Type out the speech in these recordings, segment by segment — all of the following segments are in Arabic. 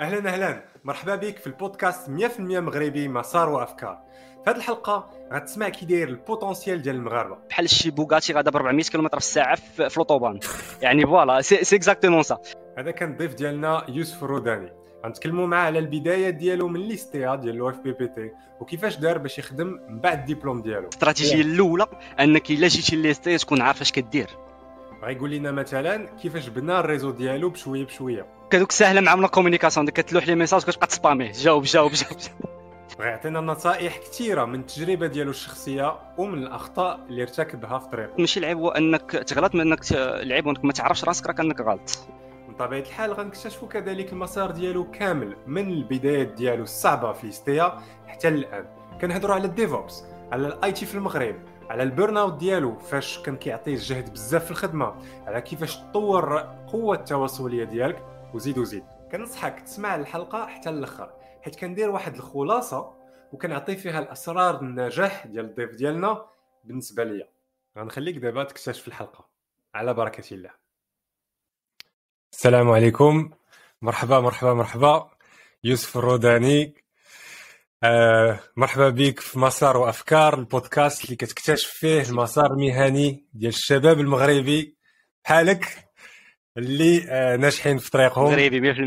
أهلا أهلا. مرحبا بك في البودكاست 100% مغربي مسار وأفكار. في هذه الحلقة غتسمع كي داير ال potentiel ديال المغاربة. بحال شي بوغاتي غادا ب 400 كم في الساعة في ال Autobahn. يعني voilà c'est exactement ça هذا كان الضيف ديالنا يوسف الروداني. غنتكلموا معاه على البداية ديالو من l'ISTA ديال لو اف بي بي تي وكيفاش دار باش يخدم من بعد الدبلوم ديالو. الاستراتيجيه الأولى أنك إلا جيتي l'ISTA تكون عارف اش كدير. غيقول لنا مثلا كيفاش بنى ال réseau ديالو بشوية بشوية. كذوك ساهلة مع من communication ديك كتلوح لي message كتبقى تسباميه جاوب جاوب جاوب غيعطينا نصائح كثيرة من التجربة ديالو الشخصية ومن الأخطاء اللي ارتكبها في طريقه. ماشي العيب هو أنك تغلط من أنك العيب هو انك ما تعرفش راسك راك أنك غلط. بطبيعه الحال غنكتشفوا كذلك المسار ديالو كامل من البدايات ديالو الصعبة في ISTA حتى الآن. كنهضروا على ال DevOps على ال IT في المغرب على ال burn out ديالو فاش كان كيعطيه الجهد بزاف في الخدمة على كيفاش تطور قوة التواصلية ديالك. وزيد وزيد. كنصحك تسمع الحلقة حتى الأخر حيت كندير واحد الخلاصة وكنعطي فيها الأسرار النجاح ديال الضيف ديالنا بالنسبة ليا. غنخليك دابا تكتشف الحلقة. على بركة الله. السلام عليكم. مرحبا مرحبا مرحبا. يوسف الروداني. آه مرحبا بك في مسار وأفكار البودكاست اللي كتكتشف فيه المسار المهني ديال الشباب المغربي. بحالك؟ اللي آه ناجحين في طريقهم. مغربي 100%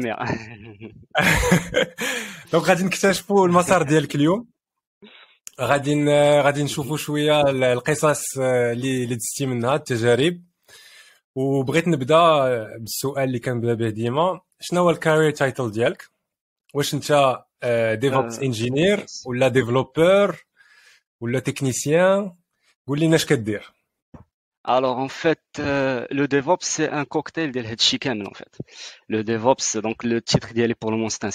دونك غادي نكتشفوا المسار ديالك اليوم. غادي غادي نشوفوا شوية القصص آه، اللي اللي دزتي منها التجارب. وبغيت نبدأ بالسؤال اللي كنبدا به ديما. شنو هو ال career title ديالك؟ واش انت DevOps engineer ولا développeur ولا technicien قول لنا اش كدير. Alors en fait, euh, le DevOps c'est un cocktail de هادشي كامل en fait. Le DevOps donc le titre d'y aller pour le moment c'est un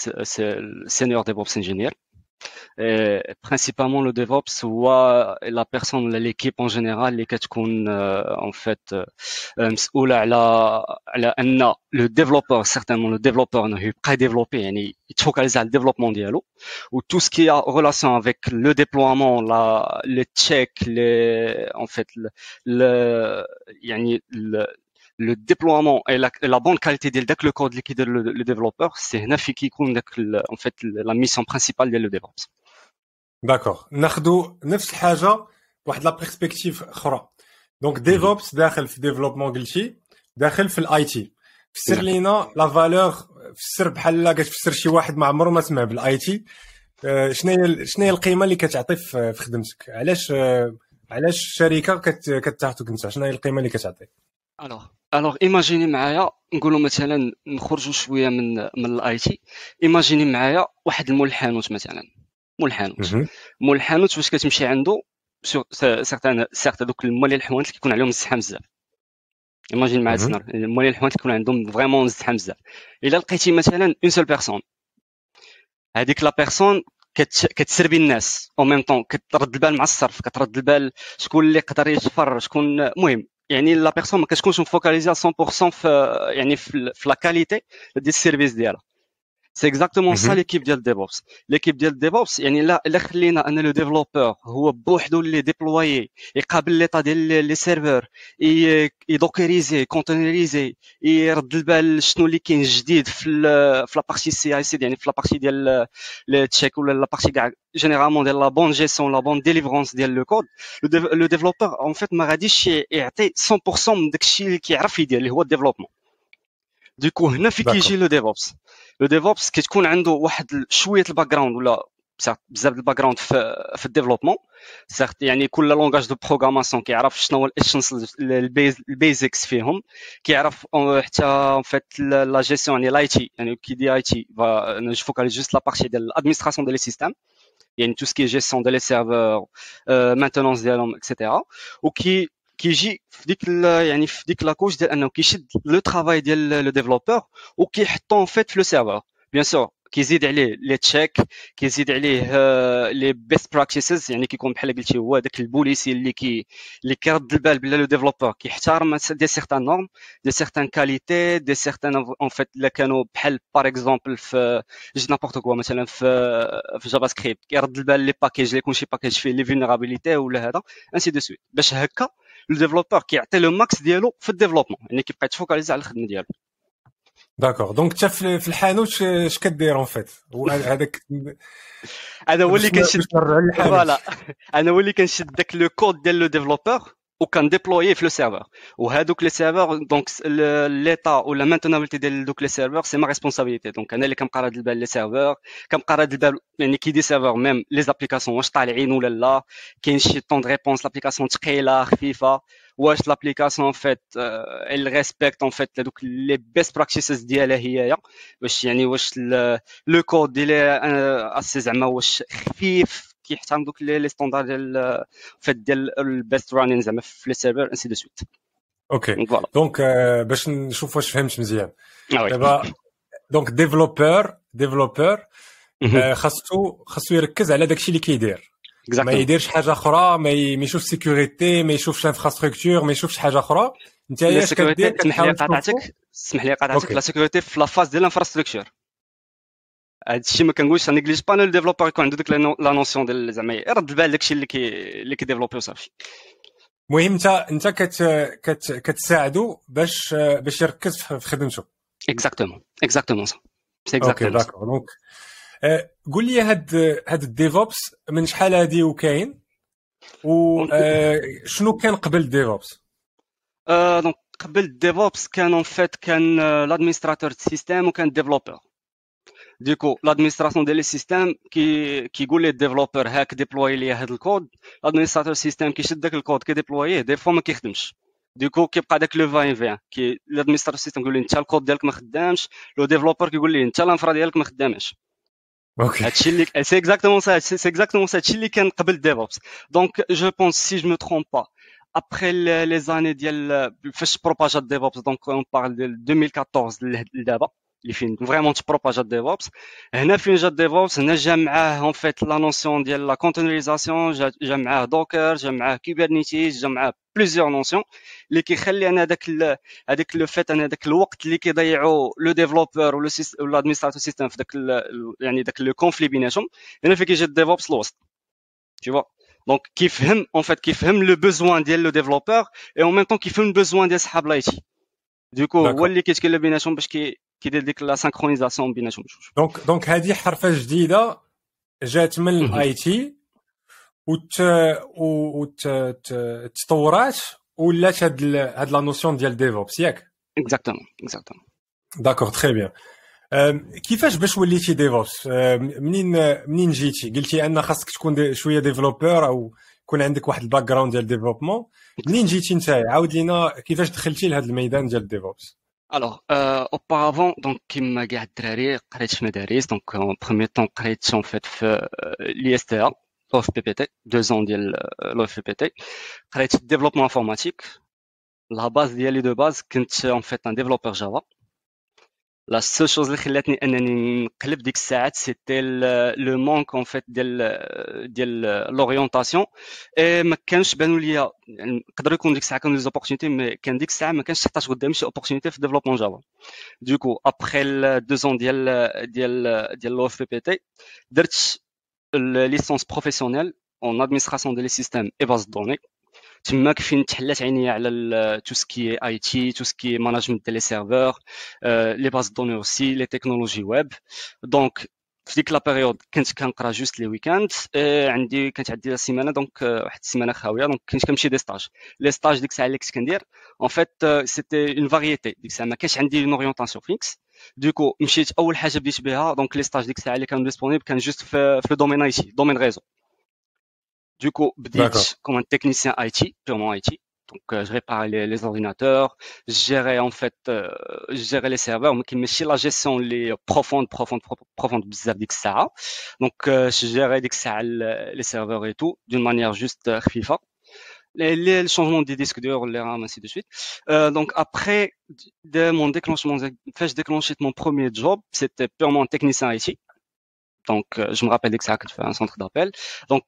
senior DevOps engineer. Euh, principalement le DevOps ou la personne l'équipe en général les كتكون en fait مسؤولة على على ان le développeur certainement le développeur ne pas développer يعني يتفوكاليز على الديفلوبمون ديالو ou tout ce qui a relation avec le déploiement la les checks les en fait le يعني le déploiement et la, la bonne qualité de le code liquide le, le développeur c'est هنا في كيكون داك en fait la mission principale ديال le DevOps. داكوغ ناخذوا نفس الحاجة واحد la perspective أخرى donc DevOps داخل في développement قلتي داخل في ال IT فسر لينا la valeur فسر بحال كتفسر شي واحد ما عمره ما سمع بال IT شنو هي شنو هي القيمه اللي كتعطي في خدمتك علاش علاش الشركة كتاخذك انت شنو هي القيمه اللي كتعطي alors alors imaginez معايا نقولوا مثلا نخرجوا شوية من من ال IT. imaginez معايا واحد المول الحانوت مثلا. مول الحانوت مول الحانوت فاش كتمشي عنده؟ certains certains هذوك المولين الحوانت كيكون عليهم الزحام بزاف. imagine معايا السنار المولين الحوانت كيكون عندهم vraiment الزحام بزاف. إلا لقيتي مثلا une seule personne هذيك la personne كتسربي الناس أو ميم طون كترد البال مع الصرف كترد البال شكون اللي يقدر يشفر شكون المهم. يعني la personne ما كتكونش م focalisé 100% في يعني في la qualité ديال ال service ديالها. c'est exactement ça l'équipe ديال DevOps l'équipe ديال DevOps يعني لا الا خلينا ان le développeur هو بوحدو اللي déploie يقابل l'état ديال les serveurs ي dockeriser conteneuriser يرد البال شنو اللي كاين جديد في في la partie CI/CD يعني في la partie ديال ال check ولا la partie كاع généralement ديال la bonne gestion la bonne délivrance ديال le code le développeur en fait ما غاديش يعطي 100% من داكشي اللي كيعرف يدير اللي هو ال développement du coup هنا في كيجي le DevOps. le DevOps كتكون عنده واحد شوية ال background ولا بزاف ال background في, في ال développement. certes يعني كل langage de programmation كيعرف شنو هو ال essence ال basics فيهم. كيعرف حتى en fait la gestion يعني l'IT يعني qui dit IT je focalise juste la partie ديال ال administration ديال les systèmes يعني tout ce qui gestion ديال les serveurs maintenance ديالهم et cetera وكي كيجي في ديك يعني في ديك la couche ديال انه كيشد le travail ديال le développeur وكيحطو en fait في le serveur bien sûr كيزيد عليه les checks كيزيد عليه les best practices يعني كيكون بحال قلتي هو داك البوليسي اللي كي اللي كيرد البال بلا le développeur كيحترم de certaines normes de certaines qualités de certaines en fait الا كانوا بحال par exemple في je n'importe quoi مثلا في في JavaScript كيرد البال les packages اللي يكون شي package فيه لي vulnérabilité ولا هذا ainsi de suite باش هكا le développeur كيعطي le max ديالو في ال développement يعني كيبقى يت focaliser على الخدمة ديالو. d'accord donc انت في الحانوت اش كدير en fait هذاك أنا هو اللي كنشد voilà. أنا هو اللي كنشد داك le code ديال le développeur وكن déployer في le serveur وهادوك les serveurs donc l'état و la maintenabilité ديال دوك les serveurs c'est ma responsabilité donc أنا اللي كنبقى راد البال les serveurs كنبقى راد البال يعني qui dit serveur même les applications واش طالعين ولا لا كاين شي temps de réponse l'application ثقيله خفيفه واش l'application fait elle respecte en fait دوك les best practices ديالها هي باش يعني واش le code ديالي assez زعما واش خفيف كيحترم دوك les standards ديال fait ديال ال best running زعما في les serveurs ainsi de suite. OK donc باش نشوف واش فهمت مزيان. دابا donc développeur développeur خاصو خاصو يركز على داكشي اللي كيدير. ما يديرش حاجة أخرى ما يشوفش sécurité ما يشوفش infrastructure ما يشوفش حاجة أخرى. انت اش كدير؟ سمح لي قاطعتك سمح لي قاطعتك la sécurité في la phase ديال ال infrastructure هذا الشيء ما كنقولش néglige pas le développeur يكون عنده ديك la notion ديال زعما يرد البال داكشي اللي كي اللي كي développer وصافي المهم انت انت كت كت كتساعدو باش باش يركز في خدمته exactement exactement ça c'est exactement OK d'accord donc قول لي هاد هاد ال DevOps من شحال هادي وكاين وشنو كان قبل ال DevOps donc قبل ال DevOps كان en fait كان l'administrateur système وكان développeur du coup l'administration ديال les systèmes كي كيقول le développeur هاك déploie لي هذا الكود l'administrateur système كيشد داك ال code كي déployer ه des fois ما كيخدمش du coup كيبقى داك le va-et-vient كي l'administrateur système كيقول لي انت الكود ديالك ما خدامش لو ديفلوبر كيقول لي انت ال infra ديالك ما خدامش OK هادشي اللي c'est exactement ça c'est exactement ça هادشي اللي كان قبل DevOps donc je pense si je me trompe pas après les années ديال فاش propager DevOps donc on parle ديال 2014 لدابا اللي فين vraiment ت propager DevOps هنا فين جا DevOps هنا جا معاه en fait la notion ديال la conteneurisation جا معاه Docker جا معاه Kubernetes جا معاه plusieurs notions اللي كيخلي أنا هذاك هذاك le fait أنا هذاك الوقت اللي كيضيعوا le développeur ولا l'administrateur système في ذاك يعني ذاك le conflit بيناتهم هنا فين كيجي ال DevOps الوسط tu vois? donc كيفهم en fait كيفهم le besoin ديال le développeur et en même temps كيفهم ال besoin ديال صحاب l'IT du coup هو اللي كيتكلم بيناتهم باش كي كيدير ديك la synchronisation بيناتهم donc donc هذه حرفة جديدة جات من ال IT وت وتطورات ولات هاد هاد la notion ديال DevOps ياك؟ exactement exactement d'accord très bien كيفاش باش وليتي DevOps منين منين جيتي؟ قلتي أن خاصك تكون شوية developer أو يكون عندك واحد ال background ديال développement منين جيتي انت عاود لينا كيفاش دخلتي لهذا الميدان ديال DevOps alors auparavant donc كيما كاع الدراري قريت في مدارس donc en premier temps قريت اون فيت في لي اس تي ا لو اف بي بي تي دو زون ديال لو اف بي بي تي قريت développement informatique la base ديالي de base كنت en fait un développeur Java la seule chose اللي خلاتني انني نقلب ديك الساعات c'était le manque en fait ديال ديال l'orientation et ما كانش بانوا ليا يعني نقدر يكون ديك الساعة كانوا les opportunités mais كان ديك الساعة ما كانش حتى قدامي شي opportunité في développement Java du coup après deux ans ديال ديال ديال لو اف بي بي تي درت licence professionnelle en administration de les systèmes et bases de données تماك فين تحلات عينيا على tout ce qui IT tout ce qui management ديال les serveurs les bases de données aussi les technologies web. donc في ديك la période كنت كنقرا juste les week-ends عندي كانت عندي السيمانه donc واحد السيمانة خاوية donc كنت كنمشي des stages. Les stages ديك الساعة اللي كنت كندير en fait c'était en variété ديك الساعة. ما كانش عندي une orientation fixe du coup مشيت أول حاجة بديت بها donc les stages ديك الساعة اللي كانوا disponibles كان juste في, في domaine IT domaine réseau Du coup, comme un technicien IT, purement IT. Donc, euh, je répare les, les, ordinateurs, je gérais en fait, euh, je gérais les serveurs, mais qui me la gestion les profonde, profonde, profonde, bizarre ça. Donc, euh, je gérais les serveurs et tout, d'une manière juste euh, FIFA. Les, les, le changement des disques durs, les RAM, ainsi de suite. Euh, donc après de mon déclenchement, fait je déclenché mon premier job, c'était purement technicien IT. دونك جو مغابيل ديك الساعة كنت في ان سونتر دابيل دونك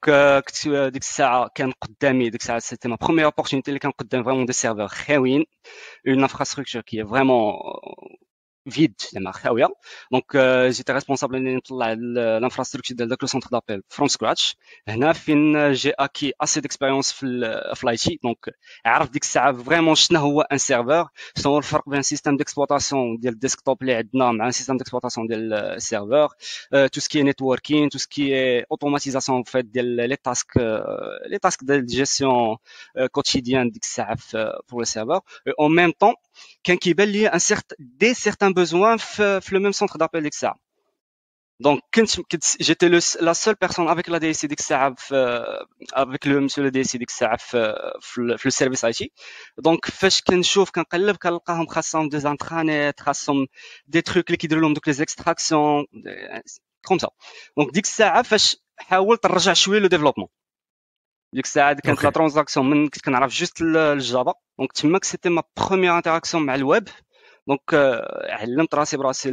كنت ديك الساعة كان قدامي ديك الساعة سيتي ما بروميير اوبورتونيتي اللي كان قدام فريمون دي سيرفور خاويين une infrastructure qui vraiment vide زعما خاويه donc جيت responsable اني نطلع ال infrastructure ديال داك le centre d'appel from scratch هنا فين j'ai acquis assez d'expérience في في l'IT donc عرف ديك الساعة vraiment شنو هو un serveur شنو هو الفرق بين système d'exploitation ديال ال desktop اللي عندنا مع système d'exploitation ديال ال serveur tout ce qui networking tout ce qui automatisation fait ديال les tasks لي تاسك ديال جيستيون كوتيديان ديك الساعة في بور لي سيرفور اون ميم طون كان كيبان لي ان سيرت دي سيرتان بوزوان في, في لو ميم سونتر دابيل ديك الساعة دونك كنت كنت جيتي لا سول بيرسون افيك لا دي سي ديك الساعة في افيك لو مسيو دي سي ديك الساعة في في, في السيرفيس اي تي دونك فاش كنشوف كنقلب كنلقاهم خاصهم دي زانترانيت خاصهم دي تروك اللي كيديروا لهم دوك لي زيكستراكسيون comme ça donc ديك الساعة فاش حاولت نرجع شوية le développement ديك الساعة كانت la transaction من كنت كنعرف juste ال Java donc تماك c'était ma première interaction مع الويب donc علمت راسي براسي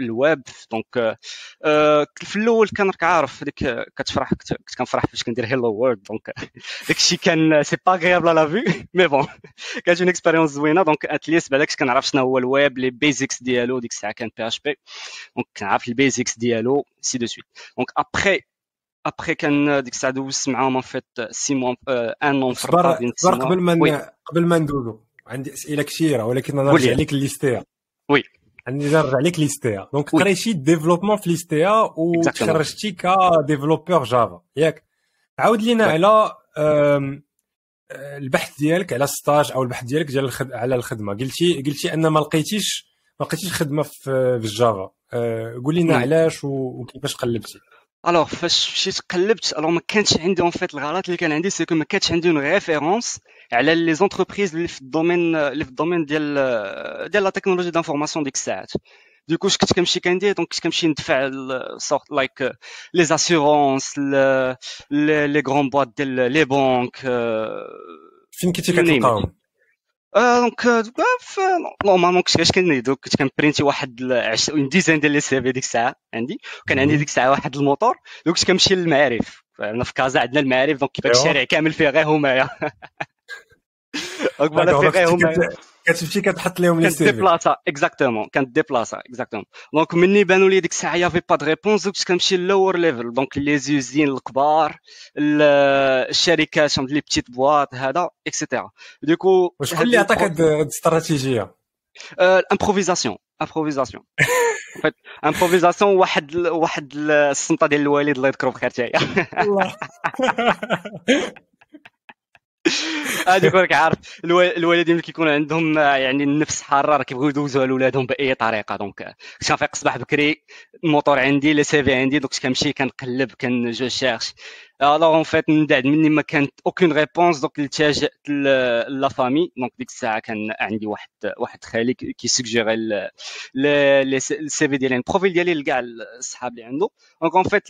الويب donc في الأول كان راك عارف هذيك كتفرح كنت كنفرح فاش كندير hello world donc داكشي كان c'est pas croyable la vie mais bon كانت une expérience زوينه donc at least بعداك كنعرف شنو هو الويب les basics ديالو ديك الساعة كان PHP donc كنعرف ال basics ديالو ainsi de suite donc après après كان ديك الساعة دوزت معاهم en fait six mois en en fait قبل ما قبل ما ندوزو عندي اسئله كثيرة ولكن أنا نرجع لك l'ISTA oui عندي نرجع لك l'ISTA donc قريتي développement في l'ISTA وتخرجتي ك développeur Java ياك. عاود لينا على البحث ديالك على stage أو البحث ديالك ديال على الخدمة. قلتي قلتي أن ما لقيتيش ما لقيتيش خدمة في ال Java. قول لنا علاش وكيفاش قلبتي. alors فاش مشيت قلبت alors ما كانش عندي en fait الغلط اللي كان عندي c'est que ما كانش عندي une référence على les entreprises اللي في ال domaine اللي في ال domaine ديال ديال la technologie d'information ديك الساعات du coup كنت كنمشي كندير donc كنت كنمشي ندفع surtout like les assurances les grandes boîtes ديال les banques فين كنتي كتلقاهم donc normalement كنت كاش كندير كنت كنبرينتي واحد une dizaine ديال les CV ديك الساعة عندي وكان عندي ديك الساعة واحد الموتور donc كنت كنمشي للمعارف أنا في كازا عندنا المعارف donc كيفاش الشارع كامل فيه غير همايا donc فيه غير همايا كتمشي كتحط لهم لي سي ديبلاصا exactement كانت ديبلاصا exactement donc مني بانوا لي ديك الساعة y avait pas de réponse كنت كنمشي لل lower level donc les usines الكبار الشركات les petites boîtes هذا et cetera du coup شكون اللي عطاك هاد الاستراتيجيه ال improvisation improvisation fait improvisation واحد واحد السنطه ديال الوالد الله يذكره بخير تاعي. الله هذيك راك عارف الوالدين اللي كيكون عندهم يعني النفس حاره راه كيبغيو يدوزوها لولادهم بأي طريقة. donc كنت كنفيق الصباح بكري الموتور عندي les CV عندي donc كنمشي كنقلب quand je cherche alors en fait من بعد مني ما كانت aucune réponse donc التجأت la famille donc ديك الساعة كان عندي واحد واحد خالي كيسوجيري les CV ديالي ال profil ديالي لكاع الصحاب اللي عنده. donc en fait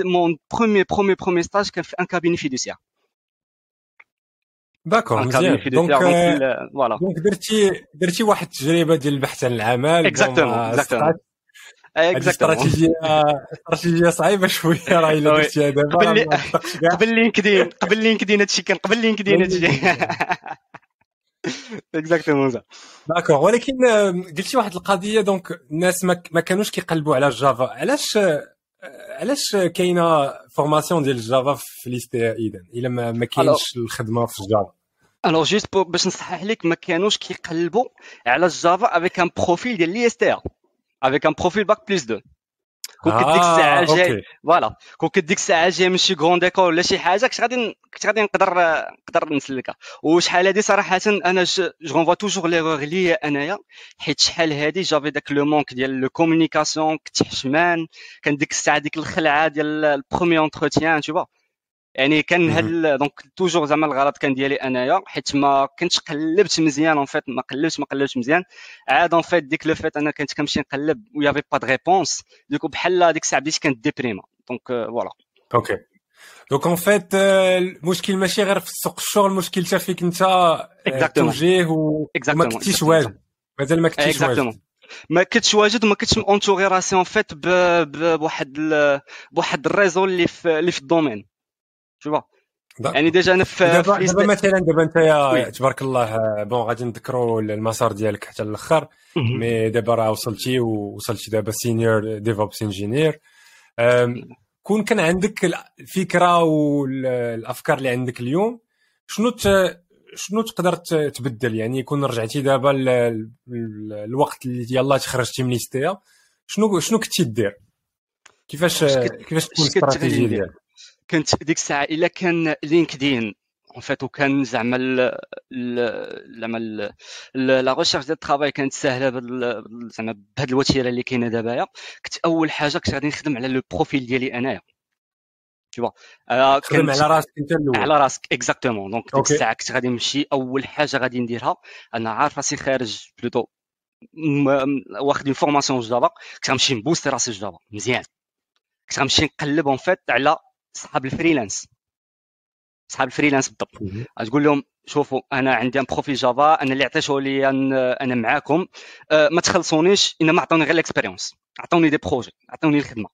mon premier premier premier stage كان في un cabinet fiduciaire d'accord مزيان donc voilà donc درتي درتي واحد التجربه ديال البحث عن العمل exactement exactement استراتيجيه استراتيجيه صعيبه شوية راه الا درتيها دابا قبل LinkedIn قبل LinkedIn هادشي كان قبل LinkedIn هادشي exactement d'accord ولكن قلتي واحد القضية donc الناس ما كانوش كيقلبوا على ال Java علاش علاش كاينة formation ديال ال Java في l'EST اذا الا ما, ما كاينش الخدمه في الجافا الوغ جوست باش نصحح لك ما كانوش كيقلبوا على ال Java avec un profil ديال l'EST avec un profil bac plus 2 كون كنت ديك الساعة جاي voilà كون كنت ديك الساعة جاي من شي grande école ولا شي حاجة كنت غادي كنت غادي نقدر نقدر نسلكها. وشحال هادي صراحة أنا je renvoie toujours l'erreur ليا أنايا. حيت شحال هادي j'avais داك le manque ديال le communication كنت حشمان. كان ديك الساعة ديك الخلعة ديال ال premier entretien tout يعني كان هاد donc toujours زعما الغلط كان ديالي انايا حيت ما كنتش قلبت مزيان en fait ما قلبتش ما قلبتش مزيان. عاد en fait ديك le fait أنا كنت كنمشي نقلب و y avait pas de réponse du coup بحال ديك الساعة بديت كنت déprimé donc voilà OK donc en fait المشكل ماشي غير في سوق الشغل المشكل حتى فيك أنت توجيه وما كنتيش واجد. مازال ما كنتيش واجد. ما كنتش واجد وما كنتش entouré راسي en fait بواحد بواحد ال réseau اللي في اللي في ال domaine. Tu vois يعني déjà أنا في دابا دابا مثلا دابا أنت تبارك الله bon غادي نذكروا المسار ديالك حتى الأخر. mais دابا راه وصلتي ووصلتي دابا senior DevOps engineer كون كان عندك الفكرة والافكار اللي عندك اليوم شنو شنو تقدر تبدل؟ يعني يكون رجعتي دابا الوقت اللي يلاه تخرجتي من l'EST شنو شنو كنتي دير؟ كيفاش كيفاش تكون الاستراتيجية ديالك؟ كنت ديك الساعة إلا كان LinkedIn. en fait وكان زعما زعما la recherche ديال ال travail كانت ساهله زعما بهذه الوتيرة اللي كاينة دابايا كنت أول حاجة كنت غادي نخدم على le profil ديالي أنايا. Tu vois. كنت على راسك أنت الأول. على راسك exactement donc ديك الساعة كنت غادي نمشي أول حاجة غادي نديرها أنا عارف راسي خارج plutôt واخد une formation Java. كنت غنمشي نبوستي راسي Java مزيان. كنت غنمشي نقلب en fair على صحاب ال freelance. صحاب ال freelance بالضبط. تقول لهم شوفوا أنا عندي un profil Java أنا اللي عطيته لي أنا معاكم. أه ما تخلصونيش إنما عطوني غير ال expérience عطوني des projets عطوني الخدمة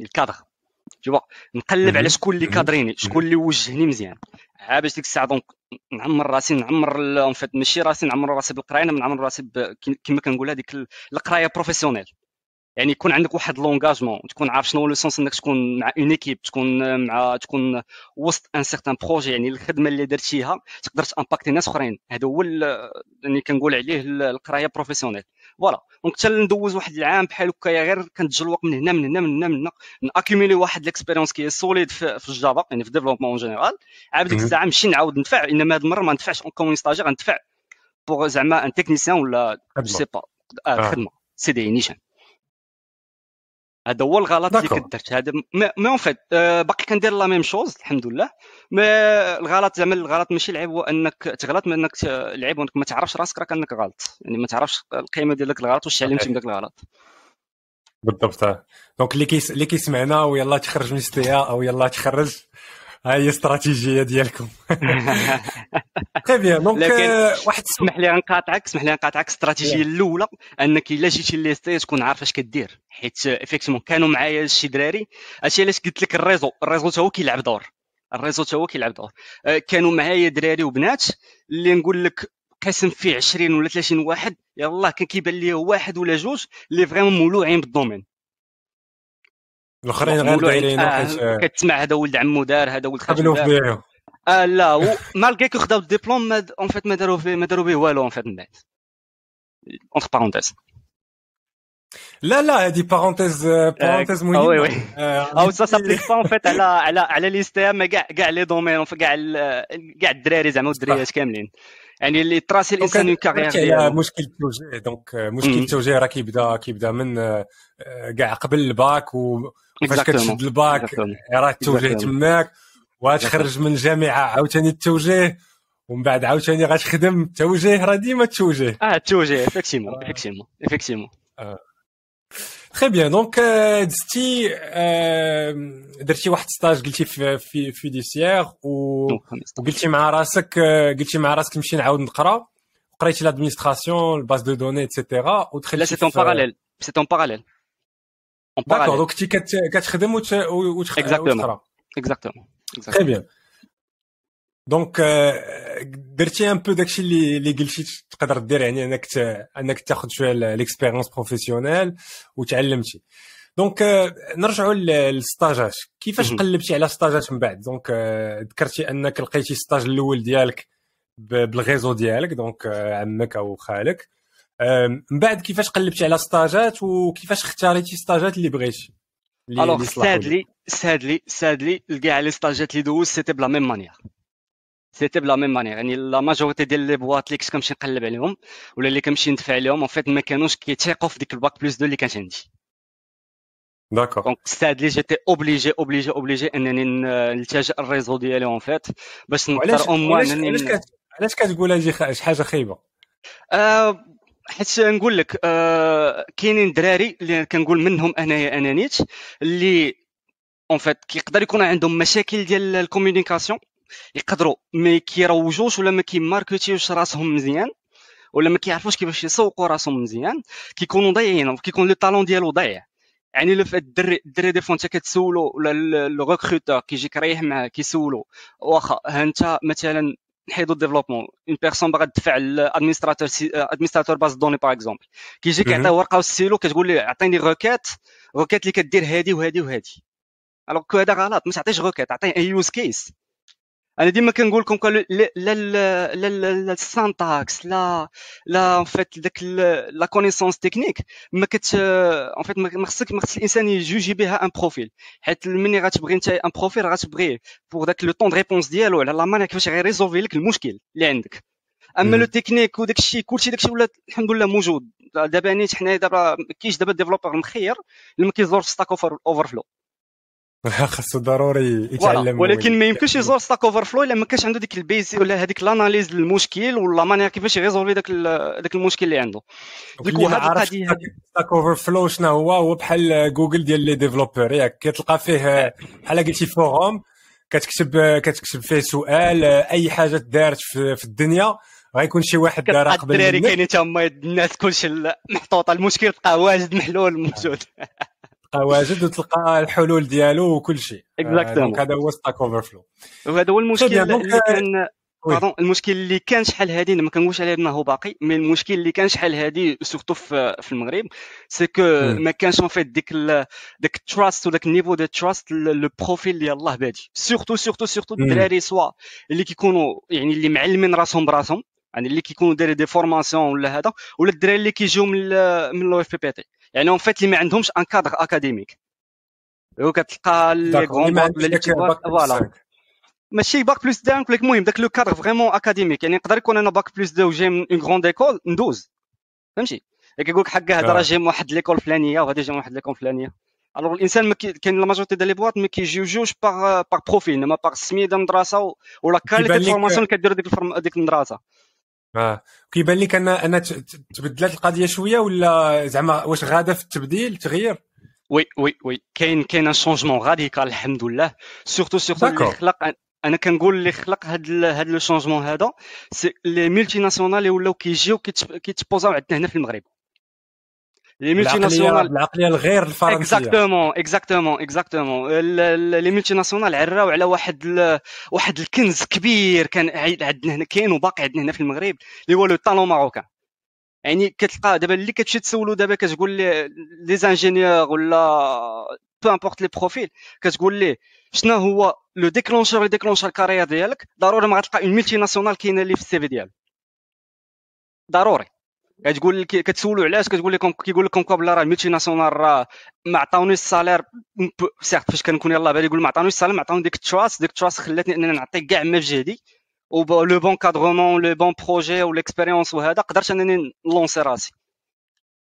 ال cadre. tout نقلب على شكون اللي كادريني شكون اللي وجهني مزيان. عا باش ديك الساعة donc نعمر راسي نعمر en fait ماشي راسي نعمر راسي بالقراية نعمر راسي كما كنقول هذيك القراية professionnelle يعني يكون عندك واحد l'engagement تكون عارف شنو le sens إنك تكون مع une équipe تكون مع تكون وسط un certain projet يعني الخدمة اللي درتيها تقدر تامباكتي ناس أخرين. هذا هو يعني كنقول عليه القراية professionnelle voilà donc حتى ندوز واحد العام بحال هكايا غير كنتجلوق من هنا من هنا من هنا من هنا ناكيميلي واحد l'expérience qui solide في, في ال Java يعني في développement en général عاد ديك الساعة نمشي نعاود ندفع إنما هذه المرة ما ندفعش. en comme un stagiaire غندفع pour زعما un technicien ولا je sais pas خدمة. CDI نيشان. هذا هو الغلط اللي كنت درت. هذا mais en fait باقي كندير la même chose الحمد لله mais الغلط زعما الغلط ماشي العيب هو انك تغلط من انك العيب انك ما تعرفش راسك راك انك غلط. يعني ما تعرفش القيمة ديال داك الغلط واش تعلمتي من داك الغلط. بالضبط. donc اللي كيس اللي كيسمعنا ويلا تخرج من l'EST أو يلا تخرج ها هي استراتيجية ديالكم. très bien donc واحد اسمح لي نقاطعك اسمح لي نقاطعك الاستراتيجيه الاولى أنك إلا جيتي l'EST تكون عارف اش كدير. حيت effectivement كانوا معايا شي دراري هادشي علاش قلت لك ال réseau ال réseau هو كيلعب دور. ال réseau هو كيلعب دور. أه، كانوا معايا دراري وبنات اللي نقول لك قسم فيه 20 ولا 30 واحد. يلاه كان كيبان لي واحد ولا جوج اللي vraiment مولوعين بال domaine. الأخرين غير دايرين آه كتسمع هذا ولد عمو دار هذا ولد خالو آه لا مالكي كو خداو الدبلوم اون فيت ما داروا ما داروا به والو اون فيت من بعد اونتر بارونتيز لا لا هذه بارونتيز بارونتيز مهمه وي وي أو سا سابليك با اون فيت على على على ليستيام كاع كاع لي دومين كاع كاع الدراري زعما والدريات كاملين يعني اللي تراسي الانسان اون كارير ديالو مشكل التوجيه دونك مشكل التوجيه راه كيبدا كيبدا من كاع قبل الباك وفاش كتشد الباك راه التوجيه تماك وغتخرج من الجامعة عاوتاني التوجيه ومن بعد عاوتاني غتخدم التوجيه راه ديما التوجيه آه التوجيه effectivement effectivement effectivement très bien donc دزتي درتي واحد stage قلتي في في فيديسيير وقلتي مع راسك قلتي مع راسك نمشي نعاود نقرا. قريتي l'administration ال base de données et cetera ودخلتي لا c'est en parallèle سي اون باراليل داكور دونك كنتي كتخدم وتقرا. exactement très bien donc درتي un peu داكشي اللي اللي قلتي تقدر دير يعني انك انك تاخذ شوية l'expérience professionnelle وتعلمتي. donc نرجعوا للستاجات كيفاش قلبتي على ستاجات من بعد؟ donc ذكرتي انك لقيتي stage الأول ديالك بال réseau ديالك donc عمك أو خالك. من بعد كيفاش قلبتي على stageات وكيفاش اختاريتي stageات اللي بغيتي؟ الوغ سادلي سادلي سادلي كاع لي ستاجات اللي دوز c'était pas la même manière c'était pas la même manière يعني la majorité ديال les boîtes اللي كنت كنمشي نقلب عليهم ولا اللي كنمشي ندفع عليهم en fait ما كانوش كيتيقوا في ديك ال bac plus deux اللي كانت عندي. d'accord donc là j'étais obligé obligé obligé انني نلتجئ ال réseau ديالي en fait باش نقدر au moins علاش علاش كتقول هذه شي حاجة خايبة؟ آه حيت نقول لك آه كاينين دراري اللي كنقول منهم أنايا أنا نيت اللي en fait كيقدر يكون عندهم مشاكل ديال ال communication يقدروا ما كيروجوش ولا ما كي marketيوش راسهم مزيان ولا ما كيعرفوش كيفاش يسوقوا راسهم مزيان كيكونوا ضايعين كيكون le talent ديالو ضايع. يعني لو الدري الدري des fois انت كتسولو ولا le recruteur كيجيك رايح معاه كيسولو واخا ها انت مثلا نحيدو ال développement une personne par exemple تدفع ل administrateur administrateur base de données par exemple كيجي كيعطيه ورقة والسيلو كتقول ليه عطيني requête requête اللي كدير هادي وهادي وهادي. alors que هذا غلط ما تعطيش requête عطيه un use case أنا ديما كنقول لكم لا لا لا ال syntaxe لا لا en fait داك la connaissance technique ما كت en fait ما خصك ما خص الإنسان يجوجي بها un profil حيت ملي غتبغي انت un profil غتبغيه pour داك le temps de réponse ديالو على la manière كيفاش غي résolvé لك المشكل اللي عندك. أما le technique وداك الشيء كلشي داك الشيء ولا الحمد لله موجود. دابا نيت حنا دابا كاينش دابا développeur مخير اللي ما كيزورش Stack Overflow خاصو ضروري يتعلم ولكن ما يمكنش يزور Stack Overflow الا ما كانش عنده ديك البيسي ولا هذيك l'analyse للمشكل ولا manière كيفاش ي résolvé داك داك المشكل اللي عنده. ديك واحد القضية Stack Overflow شنو هو؟ هو بحال جوجل ديال les développeurs. ياك كتلقى فيه بحال قلتي forum كتكتب كتكتب فيه سؤال أي حاجة دارت في, الدنيا غيكون شي واحد دار قبل الدراري كاينين تما الناس كلشي محطوطة المشكل تلقاه واجد محلول موجود. تلقى واجد وتلقى الحلول ديالو وكل شيء. donc هذا هو Stack Overflow وهذا هو المشكل اللي كان pardon المشكل اللي كان شحال هادي ما كنقولش عليه انه باقي mais المشكل اللي كان شحال هادي surtout في, المغرب c'est que ما كانش en fait ديك ديك ال trust وداك ال niveau de trust le profil ديال البلادي. surtout surtout surtout الدراري soit اللي كيكونوا يعني اللي معلمين راسهم براسهم يعني اللي كيكونوا دايرين des formations ولا هذا ولا الدراري اللي كيجيو من من لو اف بي بي تي. يعني en fait اللي ما عندهمش un cadre académique. وكتلقى les grands voilà. ماشي bac plus deux نقول لك المهم داك le cadre vraiment académique يعني يقدر يكون أنا bac plus deux وجاي من une grande école ندوز. فهمتي؟ كيقول لك حق هذا راه جاي من واحد l'école الفلانيه وهذا جاي من واحد ليكول الفلانيه alors الإنسان ما كاين la majorité ديال les boîtes ما كي jugeوش par par profil إنما par السميه ديال المدرسة و la qualité formation اللي كدير ديك ديك المدرسة. آه. كيبان لك ان ان تبدلات القضية شوية ولا زعما واش غاده في التبديل التغيير oui oui oui. كاين كاين un changement radical الحمد لله surtout surtout اللي خلق. أنا كنقول اللي خلق هاد هاد le changement هذا c'est les multinationales اللي ولاو كيجيو كيت posaو عندنا هنا في المغرب. les multinationales العقلية الغير الفرنسية. exactement exactement exactement les multinationales عراو على واحد ال... واحد الكنز كبير. كان عندنا هنا كاين وباقي عندنا هنا في المغرب اللي هو le talent marocain. يعني كتلقى دابا اللي كتمشي تسولو دابا كتقول ليه les ingénieurs ولا peu importe les profils كتقول ليه شنو هو le déclencheur اللي déclencha ال carrière ديالك؟ ضروري ما غتلقى une multinationale كاينة اللي في ال CV ديالو ضروري. كتقول كتسولو علاش كتقول لكم كيقول لكم بلا راه ال multinationale راه ما عطاونيش ال salaire. certes فاش كنكون يلاه بالي يقول ما عطاونيش ال salaire ما عطاوني ديك ال trust ديك ال trust خلاتني إنني نعطي كاع ما في جهدي و le bon cadrement le bon projet و l'expérience وهذا قدرت إنني ن lancer راسي.